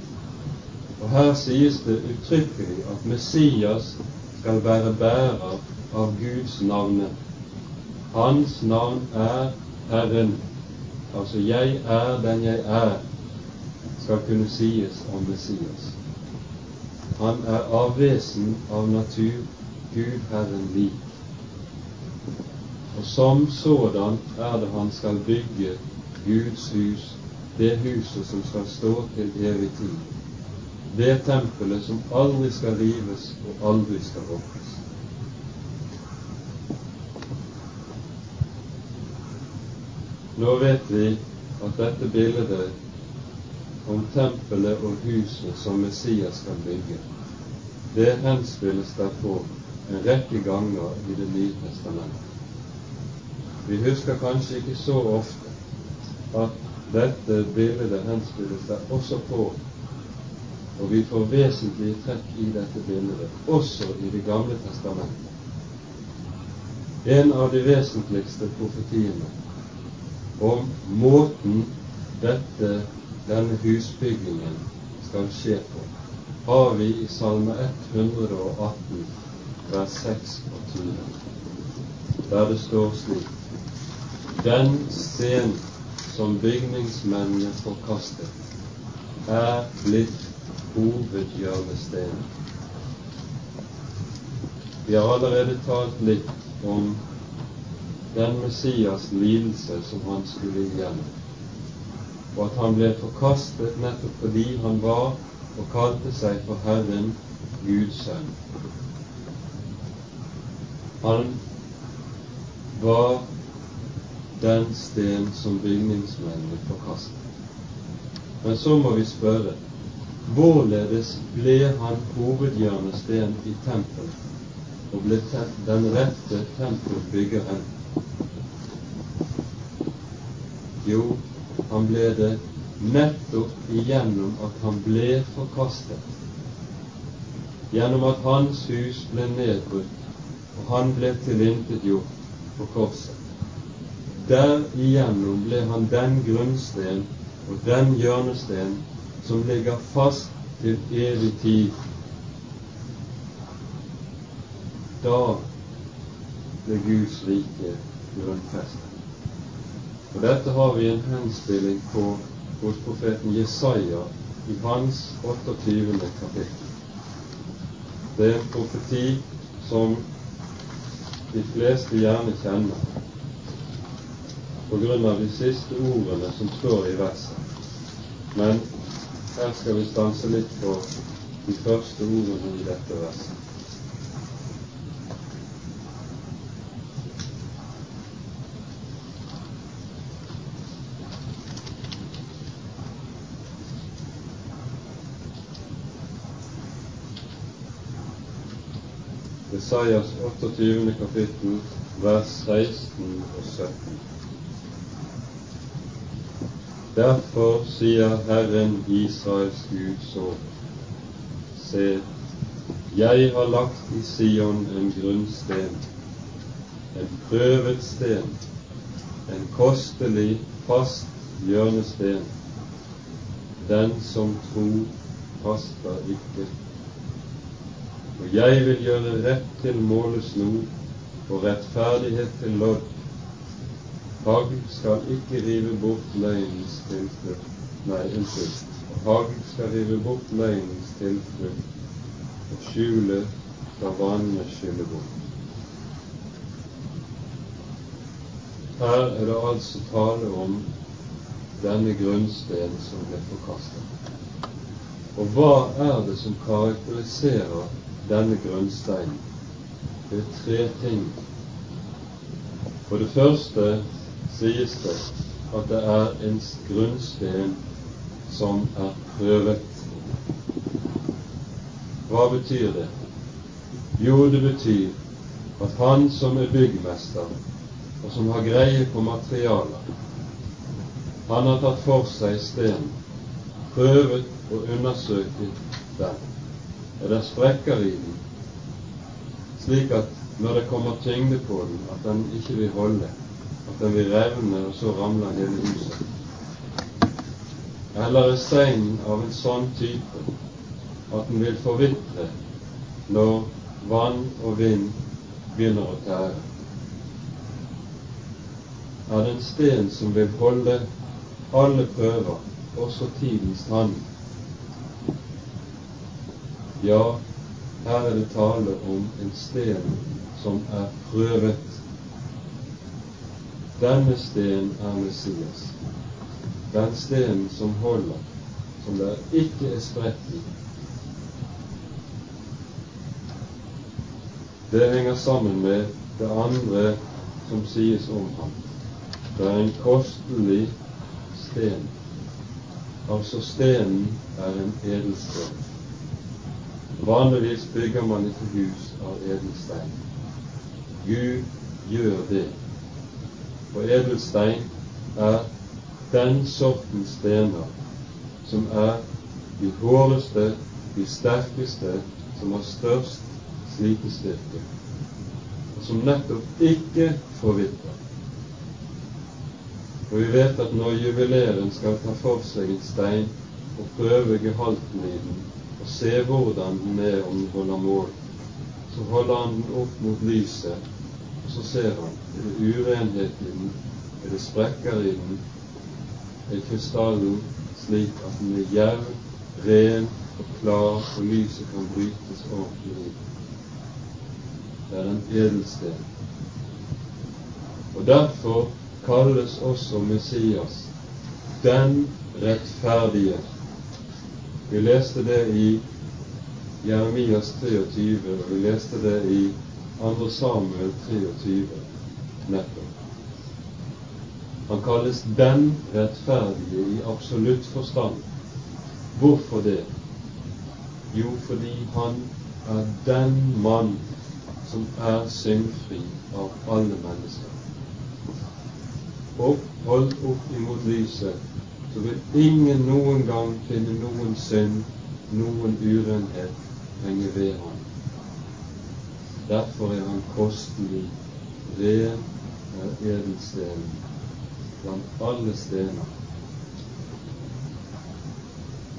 Og her sies det uttrykkelig at Messias skal være bærer av Guds navne. Hans navn er Herren. Altså 'jeg er den jeg er', skal kunne sies om Messias. Han er av vesen, av natur, Gud Herren lik. Og som sådan er det han skal bygge Guds hus, det huset som skal stå til evig tid. Det tempelet som aldri skal rives og aldri skal rokkes. Nå vet vi at dette bildet om tempelet og huset som Messias skal bygge, det henspilles derfor en rekke ganger i Det nye testamentet. Vi husker kanskje ikke så ofte at dette bildet henspilles der også på, og vi får vesentlige trekk i dette bildet også i Det gamle testamentet. En av de vesentligste profetiene om måten dette, denne husbyggingen skal skje på, har vi i Salme 118, vers 26, der det står slik Den sten som bygningsmennene forkastet, er blitt hovedhjørnestenen. Vi har allerede talt litt om den Messias lidelse som han skulle igjennom, og at han ble forkastet nettopp fordi han var og kalte seg for Herren Guds sønn. Han var den sten som bygningsmennene forkastet. Men så må vi spørre hvorledes ble han hovedhjørnesten i tempelet og ble den rette tempelbyggeren jo, han ble det nettopp igjennom at han ble forkastet. Gjennom at hans hus ble nedbrutt, og han ble tilintetgjort på korset. Derigjennom ble han den grunnsten og den hjørnesten som ligger fast til evig tid. Da ble Guds rike grunnfestet. Og Dette har vi en henspilling på hos profeten Jesaja i hans 28. kapittel. Det er en profeti som de fleste gjerne kjenner på grunn av de siste ordene som står i verset. Men her skal vi stanse litt på de første ordene i dette verset. Jesajas 28. kapittel, vers 16 og 17. Derfor sier Herren Israels Gud så, se, jeg har lagt i Sion en grunnsten, en prøvet sten, en kostelig, fast hjørnesten. Den som tror, kaster ikke. Og jeg vil gjøre rett til målesnor og rettferdighet til lodd. Hagl skal ikke rive bort løgnens tilflukt. Nei, unnskyld. Hagl skal rive bort løgnens tilflukt, og skjulet skal vannet skylle bort. Her er det altså tale om denne grunnsten som ble forkastet. Og hva er det som karakteriserer denne grunnsteinen? Det er tre ting. For det første sies det at det er en grunnsten som er prøvet. Hva betyr det? Jo, det betyr at han som er byggmester, og som har greie på materialer, han har tatt for seg stenen, prøvet og undersøkt den. Er det sprekker i den, slik at når det kommer tyngde på den, at den ikke vil holde, at den vil revne, og så ramler hele huset. Eller er steinen av en sånn type at den vil forvitre når vann og vind begynner å tære? Er det en sten som vil holde alle prøver, også tidens tann? Ja, her er det tale om en sten som er prøvet. Denne sten er Messias. Den stenen som holder, som det ikke er spredt i. Det henger sammen med det andre som sies om ham. Det er en kostelig sten. Altså stenen er en edelsten. Vanligvis bygger man ikke hus av edelstein. Gud gjør det og edelstein er den sorten stener som er de håreste, de sterkeste, som har størst slitestyrke, og som nettopp ikke forvitrer. Og vi vet at når juveleren skal ta for seg en stein og prøve gehalten i den, og se hvordan den er om den holder mål, så holder han den opp mot lyset og så ser han er det urenhet i den, er det sprekker i den, er krystallen slik at den er jevn, ren og klar, og lyset kan brytes ordentlig. Det er en edelsten. Og derfor kalles også Messias den rettferdige. Vi leste det i Jeremias 23, og vi leste det i 2. Samuel 23 nettopp. Han kalles den rettferdige i absolutt forstand. Hvorfor det? Jo, fordi han er den mann som er syndfri av alle mennesker. Og holdt opp imot lyset, så vil ingen noen gang finne noen synd, noen urenhet, henge ved ham. Derfor er han kostelig, ren er edelstenen blant alle stener.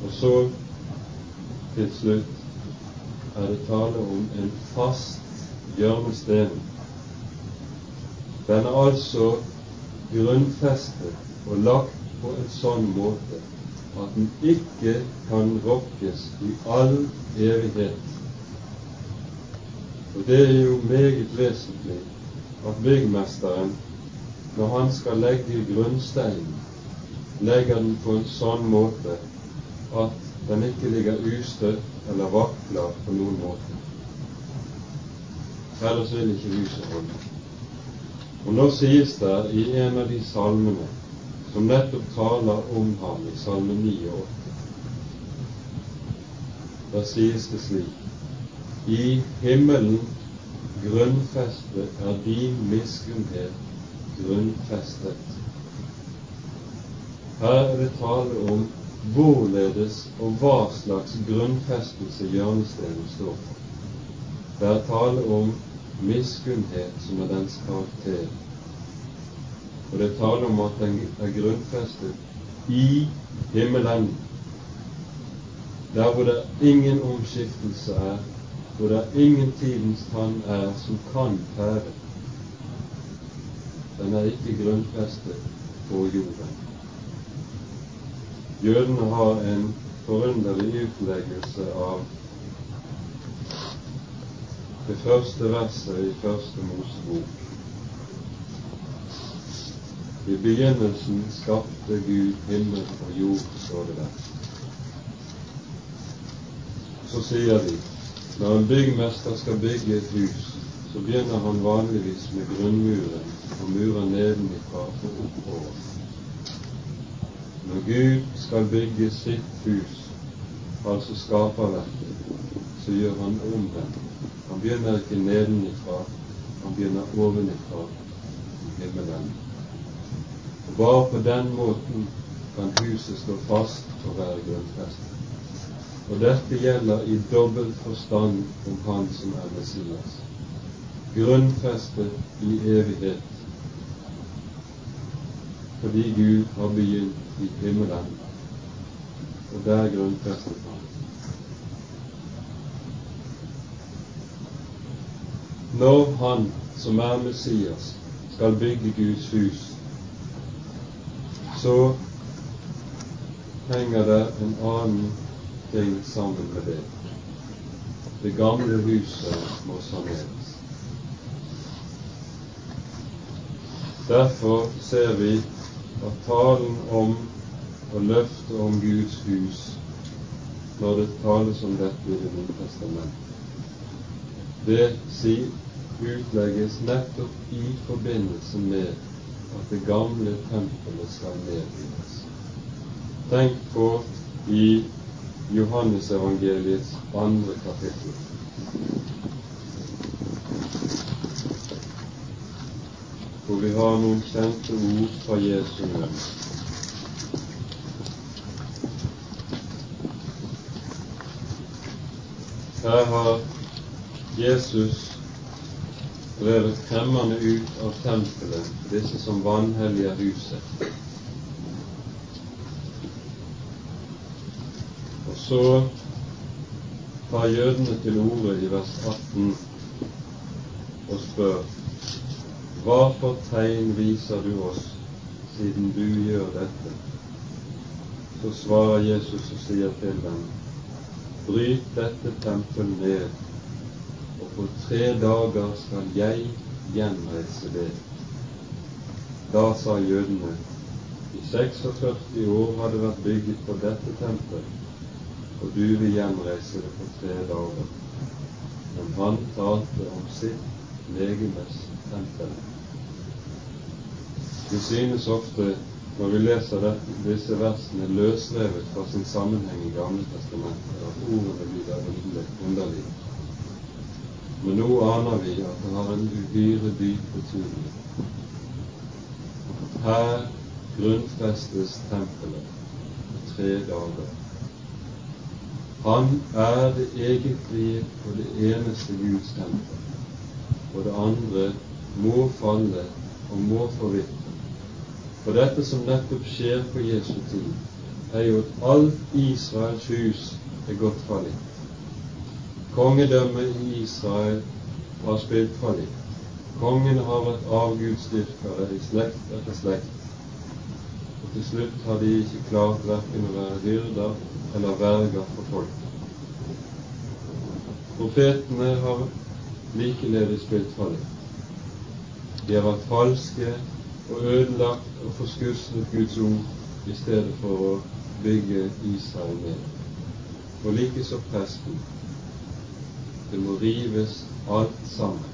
Og så til slutt er det tale om en fast hjørnesten. Den er altså grunnfestet og lagt på en sånn måte at den ikke kan rokkes i all evighet. Og det er jo meget vesentlig at byggmesteren, når han skal legge grunnsteinen, legger den på en sånn måte at den ikke ligger ustøtt eller vakler på noen måte. Ellers vil ikke huset holde. Og nå sies det i en av de salmene som nettopp taler om ham i Salme 9 og 8. Da sies det slik I himmelen grunnfestet er din miskunnhet grunnfestet. Her er det tale om hvorledes og hva slags grunnfestelse hjørnestenen står for. Det er tale om miskunnhet som er dens karakter. Og det er tale om at den er grunnfestet i himmelen, der hvor det ingen omskiftelse er, hvor det ingen tidens tann er som kan tære. Den er ikke grunnfestet på jorden. Jødene har en forunderlig utleggelse av det første verset i Første Mosebok. I begynnelsen skapte Gud himmel og jord, står det der. Så sier de når en byggmester skal bygge et hus, så begynner han vanligvis med grunnmuren og murer nedenifra og oppover. Når Gud skal bygge sitt hus, altså skaperverket, så gjør han omvendt. Han begynner ikke nedenifra, han begynner ovenifra himmelen. Og Bare på den måten kan huset stå fast og være grunnfestet. Og dette gjelder i dobbelt forstand om Han som er Messias. Grunnfestet i evighet fordi Gud har begynt i himmelen, og der grunnfestet han. Når han som er Messias, skal bygge Guds hus, så henger det en annen ting sammen med det. Det gamle huset må saneres. Derfor ser vi at talen om og løftet om Guds hus, når det tales om dette i Det nye testamentet, det si, utlegges nettopp i forbindelse med at det gamle tempelet skal nedrives. Tenk på i Johannesevangeliets andre kapittel. hvor vi har noen kjente ord fra Jesu munn. Her har Jesus drevet fremmede ut av tempelet, disse som vanhelliger huset. Og så tar jødene til orde i vers 18 og spør hva for tegn viser du oss siden du gjør dette? Så svarer Jesus og sier til dem, bryt dette tempelet ned, og på tre dager skal jeg gjenreise det. Da sa jødene, i 46 år har det vært bygget på dette tempelet, og du vil gjenreise det på tre dager. Men han talte om sitt legemes tempel. Det synes ofte, når vi leser dette, disse versene løsrevet fra sin sammenheng i Gamle testamentet, at ordene blir underlige. Men nå aner vi at det har en uhyre dyp betydning. Her grunnfestes tempelet på tre dager. Han er det egentlige og det eneste Guds tempel, og det andre må falle og må forvitre. For dette som nettopp skjer på Jesu tid, er jo at alt Israels hus er gått fallitt. Kongedømmet i Israel har spilt fallitt. Kongene har vært avgudsdyrkere i slekt etter slekt. Og til slutt har de ikke klart verken å være hyrder eller verger for folk. Profetene har likeledes spilt fallitt. De har vært falske og ødelagt og forskuslet Guds ord i stedet for å bygge Israel ned. Og likeså presten. Det må rives alt sammen.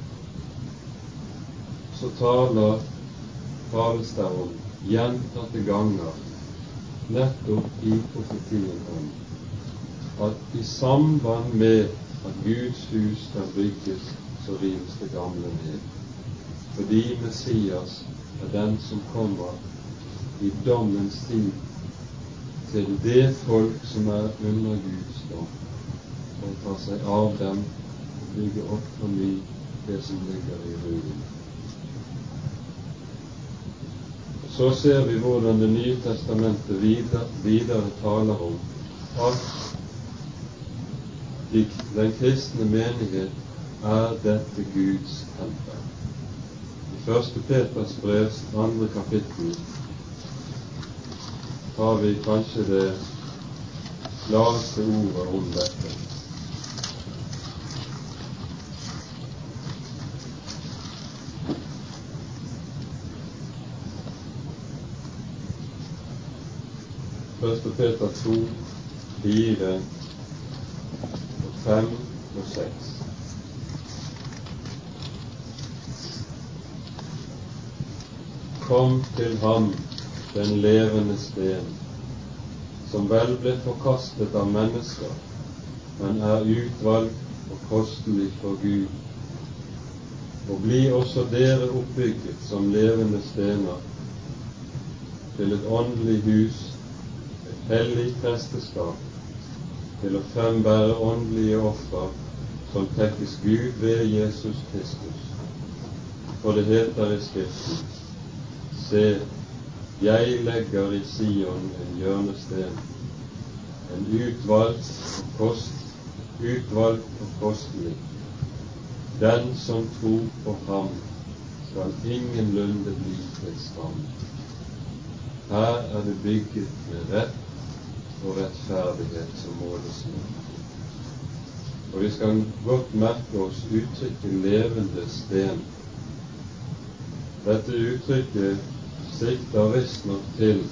Så taler tales der om gjentatte ganger nettopp i profetien om at i samband med at Guds hus skal bygges, så rives det gamle ned fordi Messias er den som kommer i dommens tid til det folk som er under Guds dom, og tar seg av dem bygge opp på ny det som ligger i ruinen. Så ser vi hvordan Det nye testamentet videre, videre taler om at den kristne menighet er dette Guds tempel. Første Peters brevs andre kapittel har vi kanskje det klareste ordet om dette. Første Peter 2, 4 og 5 og 6. kom til ham, den levende sten, som vel ble forkastet av mennesker, men er utvalgt og kostelig for Gud. Og bli også dere oppbygget som levende stener til et åndelig hus, hellig presteskap, til å frembære åndelige offer som tekkes Gud ved Jesus Kristus. For det heter i Skriften Se, jeg legger i Sion en hjørnesten, en utvalgt og kost, utvalgt og kostelig. Den som tror på ham, skal ingenlunde bli til skam. Her er det bygget med rett og rettferdighet som målesnor. Og vi skal godt merke oss uttrykket 'levende sten'. Dette uttrykket sikter visstnok til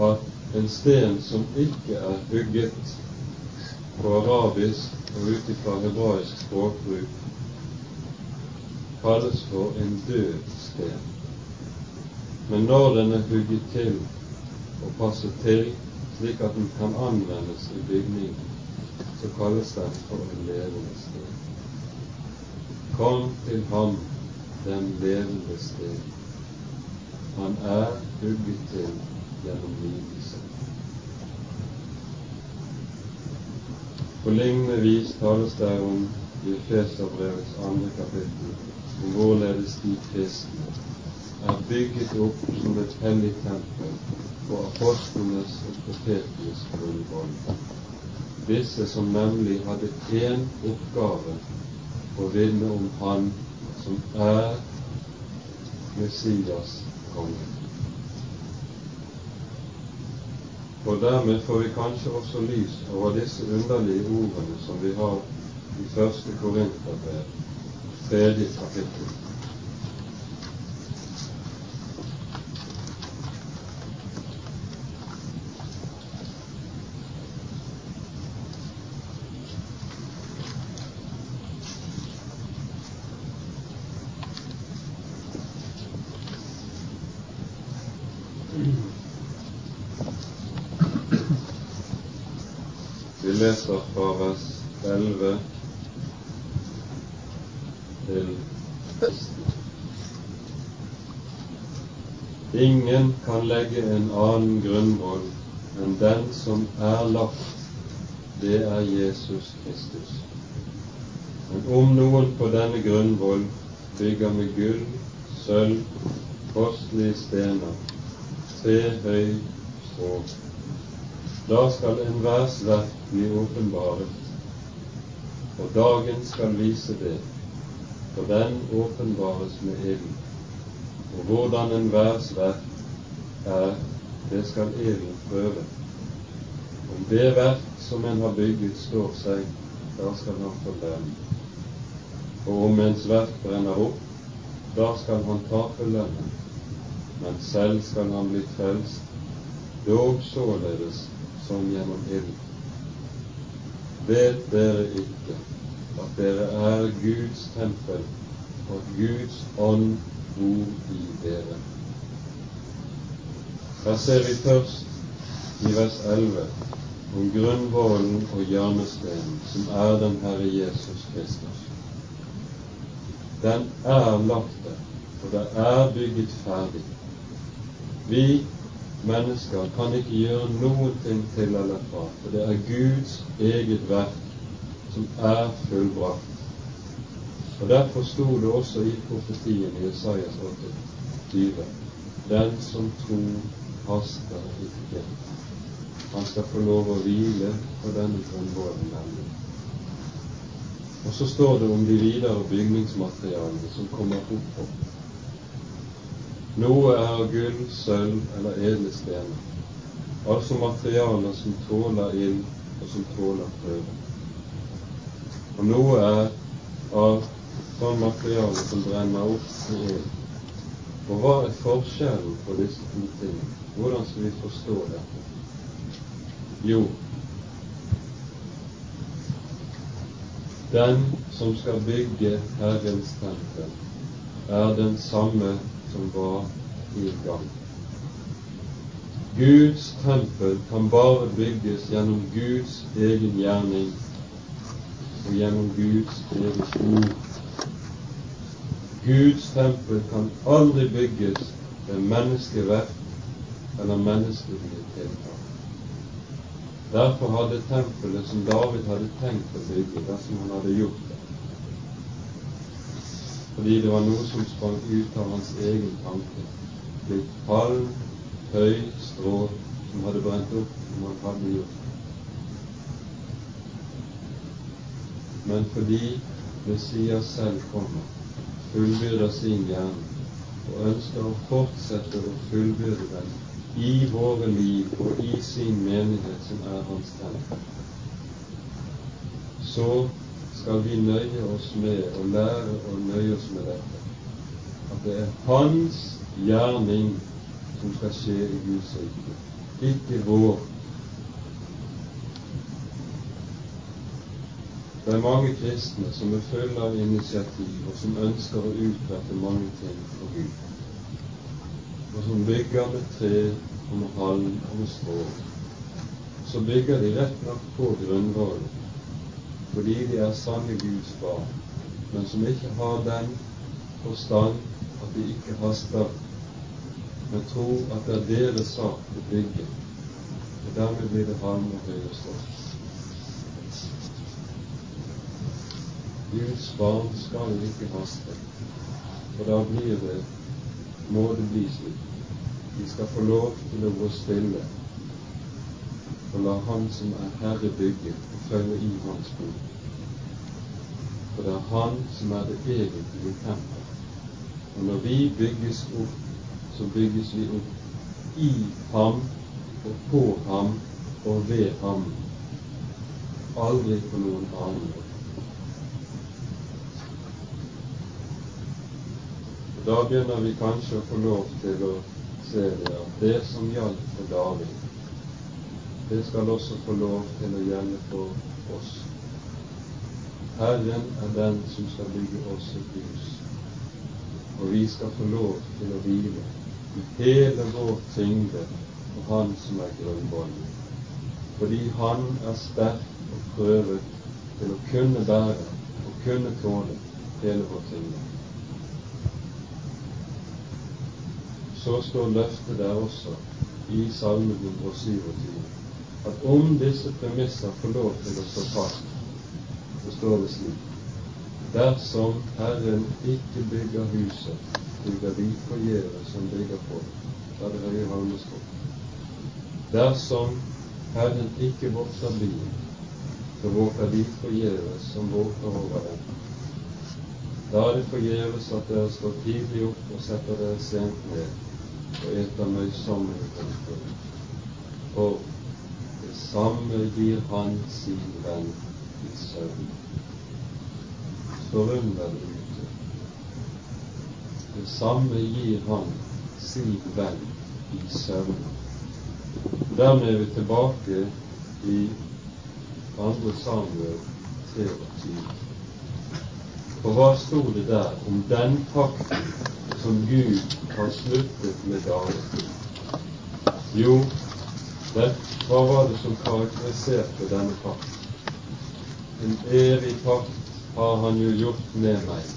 at en sten som ikke er hugget på arabisk og ut ifra hebraisk språkbruk, kalles for en død sten. Men når den er hugget til og passe til slik at den kan anvendes i bygningen, så kalles den for en levende sten. Kom til ham, den levende sten. Han er hugget til gjennom lidelse. På lignende vis tales det om i Efeserbrevets andre kapittel om hvorledes de kristne er bygget opp som et hellig tempel på apostlenes og profetenes grunnvoll. Disse som nemlig hadde én oppgave å vinne om Han som er Messias konge. Og dermed får vi kanskje også lys over disse underlige ordene som vi har i første Korinterbrev, tredje kapittel. leser fra vers 11 til Ingen kan legge en annen grunnvoll enn den som er lagt, det er Jesus Kristus. Men om noen på denne grunnvoll bygger med gull, sølv, kostelige stener, tre høy, Og da skal enhvers verk bli åpenbaret, og dagen skal vise det, for den åpenbares med ilden. Og hvordan enhvers verk er, det skal ilden prøve. Om det verk som en har bygget, står seg, da skal han lønn. Og om ens verk brenner opp, da skal han tape lønnen, men selv skal han bli frelst, dog således som gjennom ild. Vet dere ikke at dere er Guds tempel, og at Guds ånd bor i dere? Her ser vi først i vers 11 om grunnvollen og hjørnesteinen, som er den Herre Jesus Kristus. Den er lagt der, og det er bygget ferdig. Vi mennesker kan ikke gjøre noen ting til eller fra, for det er Guds eget verk som er fullbrakt. Og Derfor sto det også i profetien i Isaias 8, Den som tror haster ikke. Han skal få lov å hvile på denne grunnvollen nemlig. Og så står det om de videre bygningsmaterialene som kommer oppå. Noe er gull, sølv eller edle stener, altså materialer som tåler ild, og som tåler prøve. Og noe er av sånn materiale som brenner opp i ild. Og hva er forskjellen på disse to tingene? Hvordan skal vi forstå dette? Jo, den som skal bygge Herrens tempel, er den samme som var i gang. Guds tempel kan bare bygges gjennom Guds egen gjerning og gjennom Guds eget ord. Guds tempel kan aldri bygges med menneskeverk eller menneskelige tiltak. Derfor hadde tempelet som David hadde tenkt å bygge, dersom han hadde gjort det, fordi det var noe som sprang ut av hans egen tanke, blitt palm, høy, strå som hadde brent opp som han hadde gjort. Men fordi Messias selv kommer, fullbyrder sin hjerne og ønsker å fortsette å fullbyrde den i våre liv og i sin menighet, som er hans tempel, så skal vi nøye oss med å lære å nøye oss med dette. At det er hans gjerning som skal skje i Guds rike, ikke vår. Det er mange kristne som er fulle av initiativ, og som ønsker å utrette mange ting for Gud og som bygger med tre og med halm og med strå, så bygger de rett nok på grunnvollen fordi de er sanne Guds barn, men som ikke har den forstand at de ikke haster, men tror at det er deres sak å bygge. Og dermed blir det og høye strå. Guds barn skal ikke haste, for da blir det må det bli slik. De skal få lov til å gå stille og la Han som er Herre, bygge og følge i Hans bord. For det er Han som er det egentlige tempel. Og når vi bygges opp, så bygges vi opp i Ham og på Ham og ved Ham. Aldri på noen annen måte. Da begynner vi kanskje å få lov til å se det at det som gjaldt for David, det skal også få lov til å gjelde for oss. Herren er den som skal bygge oss et hus, og vi skal få lov til å hvile i hele vår tyngde på Han som er grunnvollen, fordi Han er sterk og prøvet til å kunne bære og kunne tåle hele vår tyngde. så står løftet der også i Salme 127 at om disse premisser får lov til å stå fast, så står det slik Dersom Herren ikke bygger huset, bygger vi forgjeves som bygger på. Da er det høye. Dersom Herren ikke vokter byen, så våker vi forgjeves som våker over den. Da er det forgjeves at dere står tidlig opp og setter dere sent ned og eter møysommelig kosthold. For det samme gir han sin venn i søvn. Forunderlig ute. Det samme gir han sin venn i søvn. Dermed er vi tilbake i 2. Samuel 23. For hva sto det der om den pakten som Gud har sluttet med David? Jo, det, hva var det som karakteriserte denne pakt? En evig pakt har han jo gjort med meg,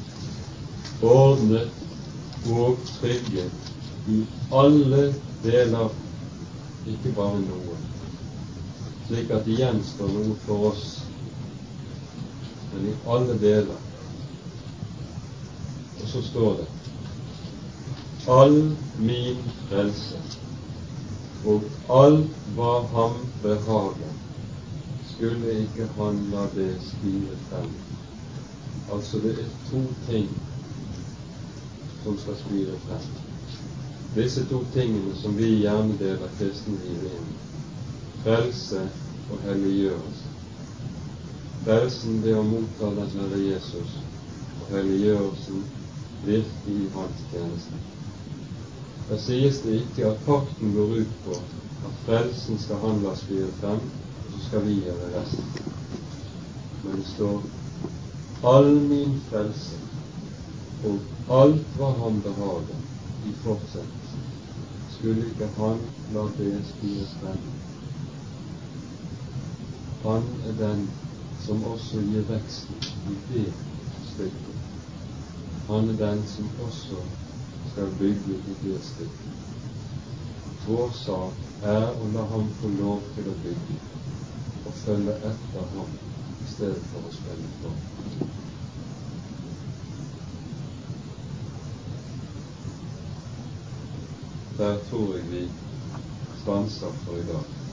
ordnet og trygget i alle deler ikke bare noe, slik at det gjenstår noe for oss, men i alle deler. Og så står det all min frelse og alt hva ham behager, skulle ikke han la det stige frem. Altså det er to ting som skal spire frem disse to tingene som vi gjerne deler kristenlivet inn frelse og helliggjørelse. Frelsen ved å motta den Herre Jesus, og helliggjørelsen virke i hans tjeneste. Der sies det ikke at pakten går ut på at frelsen skal han la spire frem, og så skal vi gjøre resten. Men det står all min frelse og alt hva han behager i fortsettelsen skulle ikke han la det spire frem. Han er den som også gir veksten i det stykket. Han er den som også skal bygge i det stykket. Vår sak er å la ham få lov til å bygge og følge etter ham i stedet for å spille på. Der tror jeg vi stanser for i dag.